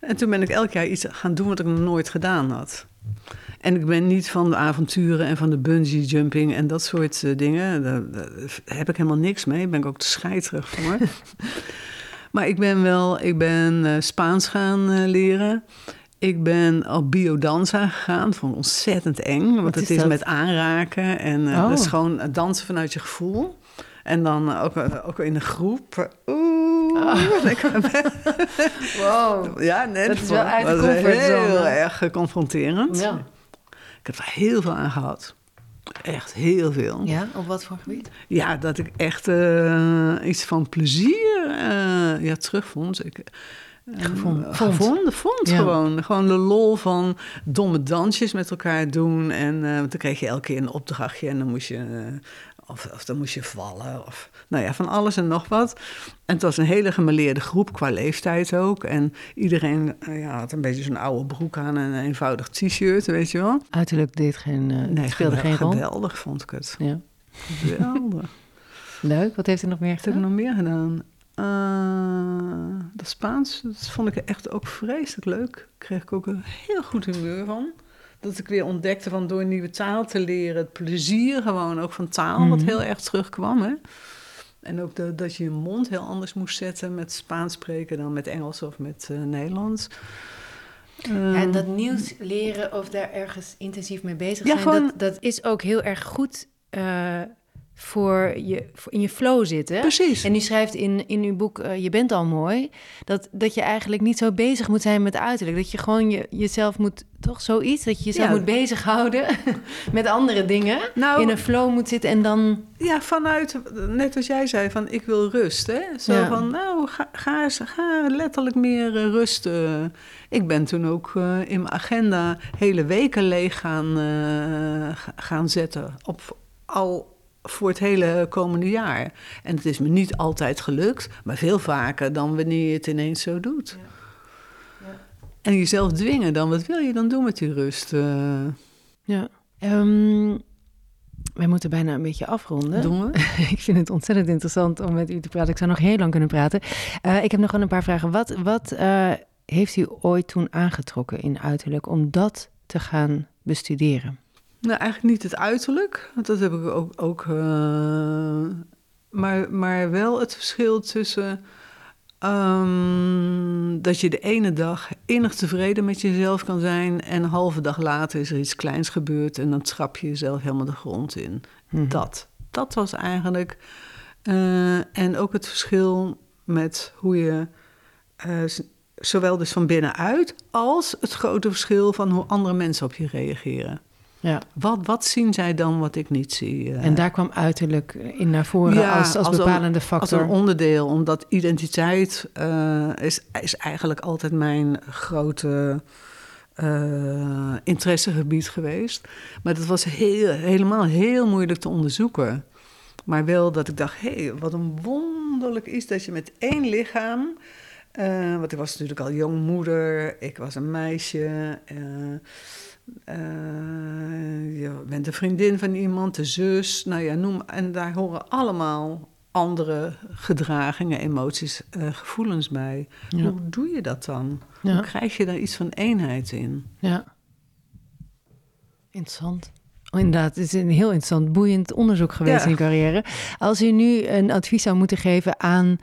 Speaker 4: En toen ben ik elk jaar iets gaan doen wat ik nog nooit gedaan had. En ik ben niet van de avonturen en van de bungee jumping en dat soort eh, dingen. Daar, daar heb ik helemaal niks mee. Daar ben ik ook te scheiterig voor. maar ik ben wel, ik ben eh, Spaans gaan eh, leren. Ik ben op biodanza gegaan. Dat vond ik ontzettend eng. Want het
Speaker 1: is dat?
Speaker 4: met aanraken. En eh
Speaker 1: Oh.
Speaker 4: dat is gewoon dansen vanuit je gevoel. En dan ook, ook in een groep. Oeh. lekker.
Speaker 1: Wow.
Speaker 4: Ja, net.
Speaker 1: Dat is wel uit de comfortzone.
Speaker 4: Heel erg confronterend.
Speaker 1: Ja.
Speaker 4: Ik heb er heel veel aan gehad. Echt heel veel.
Speaker 1: ja, op wat voor gebied?
Speaker 4: Ja, dat ik echt eh, iets van plezier eh, ja, terugvond. Ik, eh,
Speaker 1: Gevonden. Vond.
Speaker 4: Gevonden, vond
Speaker 1: Ja.
Speaker 4: gewoon. Gewoon de lol van domme dansjes met elkaar doen. En dan kreeg je elke keer een opdrachtje en dan moest je... of, of dan moest je vallen. Of, nou ja, van alles en nog wat. En het was een hele gemeleerde groep qua leeftijd ook. En iedereen eh, ja, had een beetje zo'n oude broek aan en een eenvoudig t-shirt, weet je wel.
Speaker 1: Uiterlijk deed geen, eh, speelde geen rol.
Speaker 4: geweldig vond ik het.
Speaker 1: Ja.
Speaker 4: Geweldig.
Speaker 1: Leuk. Wat heeft u nog meer
Speaker 4: Wat heb ik
Speaker 1: gedaan?
Speaker 4: nog meer gedaan? Dat Spaans, dat vond ik echt ook vreselijk leuk. Daar kreeg ik ook een heel goed humeur van. Dat ik weer ontdekte van door een nieuwe taal te leren, het plezier gewoon ook van taal, wat
Speaker 1: Mhm.
Speaker 4: heel erg terugkwam. Hè? En ook de, dat je je mond heel anders moest zetten met Spaans spreken dan met Engels of met eh, Nederlands.
Speaker 1: En dat nieuws leren of daar ergens intensief mee bezig
Speaker 4: Ja,
Speaker 1: zijn,
Speaker 4: gewoon-
Speaker 1: dat, dat is ook heel erg goed eh, voor je voor in je flow zitten.
Speaker 4: Precies.
Speaker 1: En u schrijft in, in uw boek eh, Je bent al mooi, dat, dat je eigenlijk niet zo bezig moet zijn met uiterlijk. Dat je gewoon je, jezelf moet, toch zoiets, dat je jezelf
Speaker 4: Ja.
Speaker 1: moet bezighouden met andere dingen.
Speaker 4: Nou-
Speaker 1: in een flow moet zitten en dan...
Speaker 4: Ja, vanuit, net als jij zei, van ik wil rust. Hè? Zo
Speaker 1: Ja.
Speaker 4: van, nou, ga, ga, ga letterlijk meer eh, rust. eh. Ik ben toen ook eh, in mijn agenda hele weken leeg gaan, ga- gaan zetten. Op, al voor het hele komende jaar. En het is me niet altijd gelukt, maar veel vaker dan wanneer je het ineens zo doet. En jezelf dwingen dan. Wat wil je dan doen met die rust? Eh,
Speaker 1: Ja. Ehm, wij moeten bijna een beetje afronden.
Speaker 4: doen we?
Speaker 1: ik vind het ontzettend interessant om met u te praten. Ik zou nog heel lang kunnen praten. Eh, ik heb nog wel een paar vragen. Wat, wat eh, heeft u ooit toen aangetrokken in uiterlijk om dat te gaan bestuderen?
Speaker 4: Nou, eigenlijk niet het uiterlijk. Want dat heb ik ook. ook eh, maar, maar wel het verschil tussen. ehm, dat je de ene dag innig tevreden met jezelf kan zijn. en een halve dag later is er iets kleins gebeurd. en dan trap je jezelf helemaal de grond in.
Speaker 1: Mhm.
Speaker 4: Dat. Dat was eigenlijk. eh, en ook het verschil met hoe je. eh, zowel dus van binnenuit. als het grote verschil van hoe andere mensen op je reageren.
Speaker 1: Ja.
Speaker 4: Wat, wat zien zij dan wat ik niet zie? eh?
Speaker 1: En daar kwam uiterlijk in naar voren
Speaker 4: Ja,
Speaker 1: als, als,
Speaker 4: als een-
Speaker 1: bepalende
Speaker 4: als
Speaker 1: factor.
Speaker 4: een onderdeel, omdat identiteit eh, is, is eigenlijk altijd mijn grote eh, interessegebied geweest. Maar dat was heel, helemaal heel moeilijk te onderzoeken. Maar wel dat ik dacht, hé, hey, wat een wonderlijk is dat je met één lichaam... eh, want ik was natuurlijk al jong moeder, ik was een meisje... eh, je bent de vriendin van iemand, de zus, nou ja, noem. En daar horen allemaal andere gedragingen, emoties, eh, gevoelens bij.
Speaker 1: Ja.
Speaker 4: Hoe doe je dat dan?
Speaker 1: Ja.
Speaker 4: Hoe krijg je daar iets van eenheid in?
Speaker 1: Ja. Interessant. Oh, inderdaad, het is een heel interessant, boeiend onderzoek geweest
Speaker 4: Ja.
Speaker 1: in je carrière. Als u nu een advies zou moeten geven aan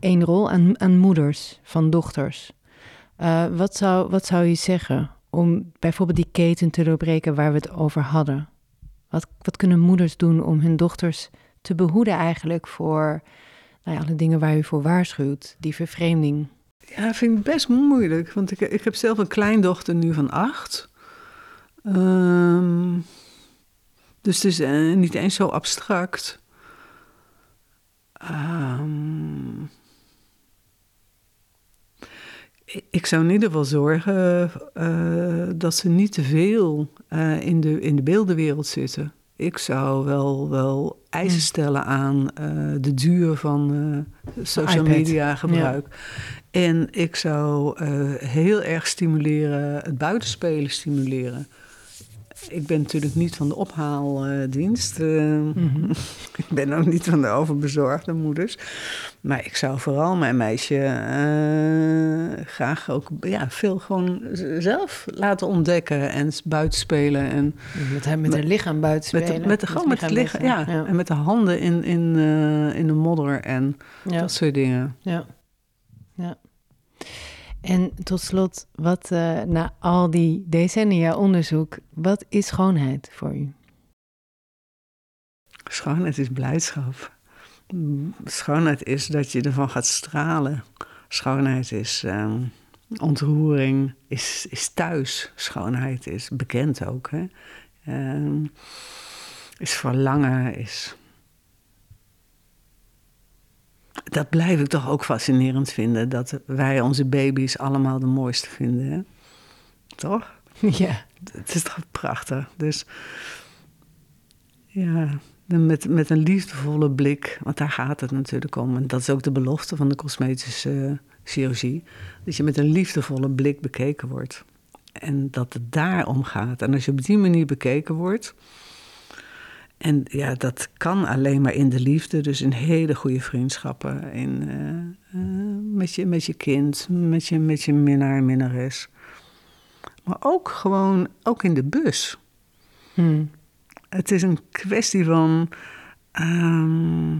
Speaker 1: één rol, aan, aan moeders van dochters, eh, wat, zou, wat zou u zeggen om bijvoorbeeld die keten te doorbreken waar we het over hadden? Wat, wat kunnen moeders doen om hun dochters te behoeden eigenlijk voor nou ja, alle dingen waar u voor waarschuwt, die vervreemding?
Speaker 4: Ja, vind ik best moeilijk. Want ik, ik heb zelf een kleindochter nu van acht. Ehm, dus het is eh, niet eens zo abstract. Ehm, ik- zou in ieder geval zorgen eh, dat ze niet te veel eh, in, de, in de beeldenwereld zitten. Ik zou wel, wel eisen stellen aan eh, de duur van social media gebruik. En ik zou heel erg stimuleren, het buitenspelen stimuleren. Ik ben natuurlijk niet van de ophaaldienst. eh, ik ben ook niet van de overbezorgde moeders. Maar ik zou vooral mijn meisje eh, graag ook ja, veel gewoon zelf laten ontdekken en buitenspelen. En
Speaker 1: Met, hem, met haar lichaam buiten
Speaker 4: met, de, met, de, gewoon met het lichaam, ja,
Speaker 1: ja.
Speaker 4: En met de handen in, in, eh, in de modder en
Speaker 1: Ja.
Speaker 4: dat soort dingen.
Speaker 1: Ja. ja. En tot slot, wat eh, na al die decennia onderzoek, wat is schoonheid voor u?
Speaker 4: Schoonheid is blijdschap. Mm, Schoonheid is dat je ervan gaat stralen. Schoonheid is ehm, ontroering, is, is thuis. Schoonheid is bekend ook. Hè? Ehm, is verlangen, is. Dat blijf ik toch ook fascinerend vinden. Dat wij onze baby's allemaal de mooiste vinden. Hè? Toch?
Speaker 1: ja.
Speaker 4: Het is toch prachtig. Dus ja, met, met een liefdevolle blik, want daar gaat het natuurlijk om. En dat is ook de belofte van de cosmetische eh, chirurgie. Dat je met een liefdevolle blik bekeken wordt. En dat het daarom gaat. En als je op die manier bekeken wordt. En ja, dat kan alleen maar in de liefde, dus in hele goede vriendschappen. In, eh, eh, met, je, met je kind, met je, met je minnaar, minnares. Maar ook gewoon, ook in de bus.
Speaker 1: Hmm.
Speaker 4: Het is een kwestie van ehm,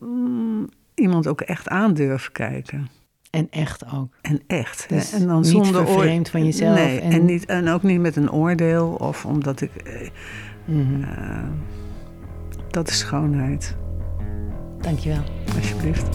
Speaker 4: mm, iemand ook echt aandurven kijken.
Speaker 1: En echt ook.
Speaker 4: En echt.
Speaker 1: Dus
Speaker 4: en dan
Speaker 1: niet
Speaker 4: zonder
Speaker 1: vervreemd van jezelf
Speaker 4: Nee,
Speaker 1: en-
Speaker 4: en, niet, en ook niet met een oordeel of omdat ik. eh,
Speaker 1: Mhm.
Speaker 4: eh, dat is schoonheid,
Speaker 1: Dankjewel.
Speaker 4: alsjeblieft.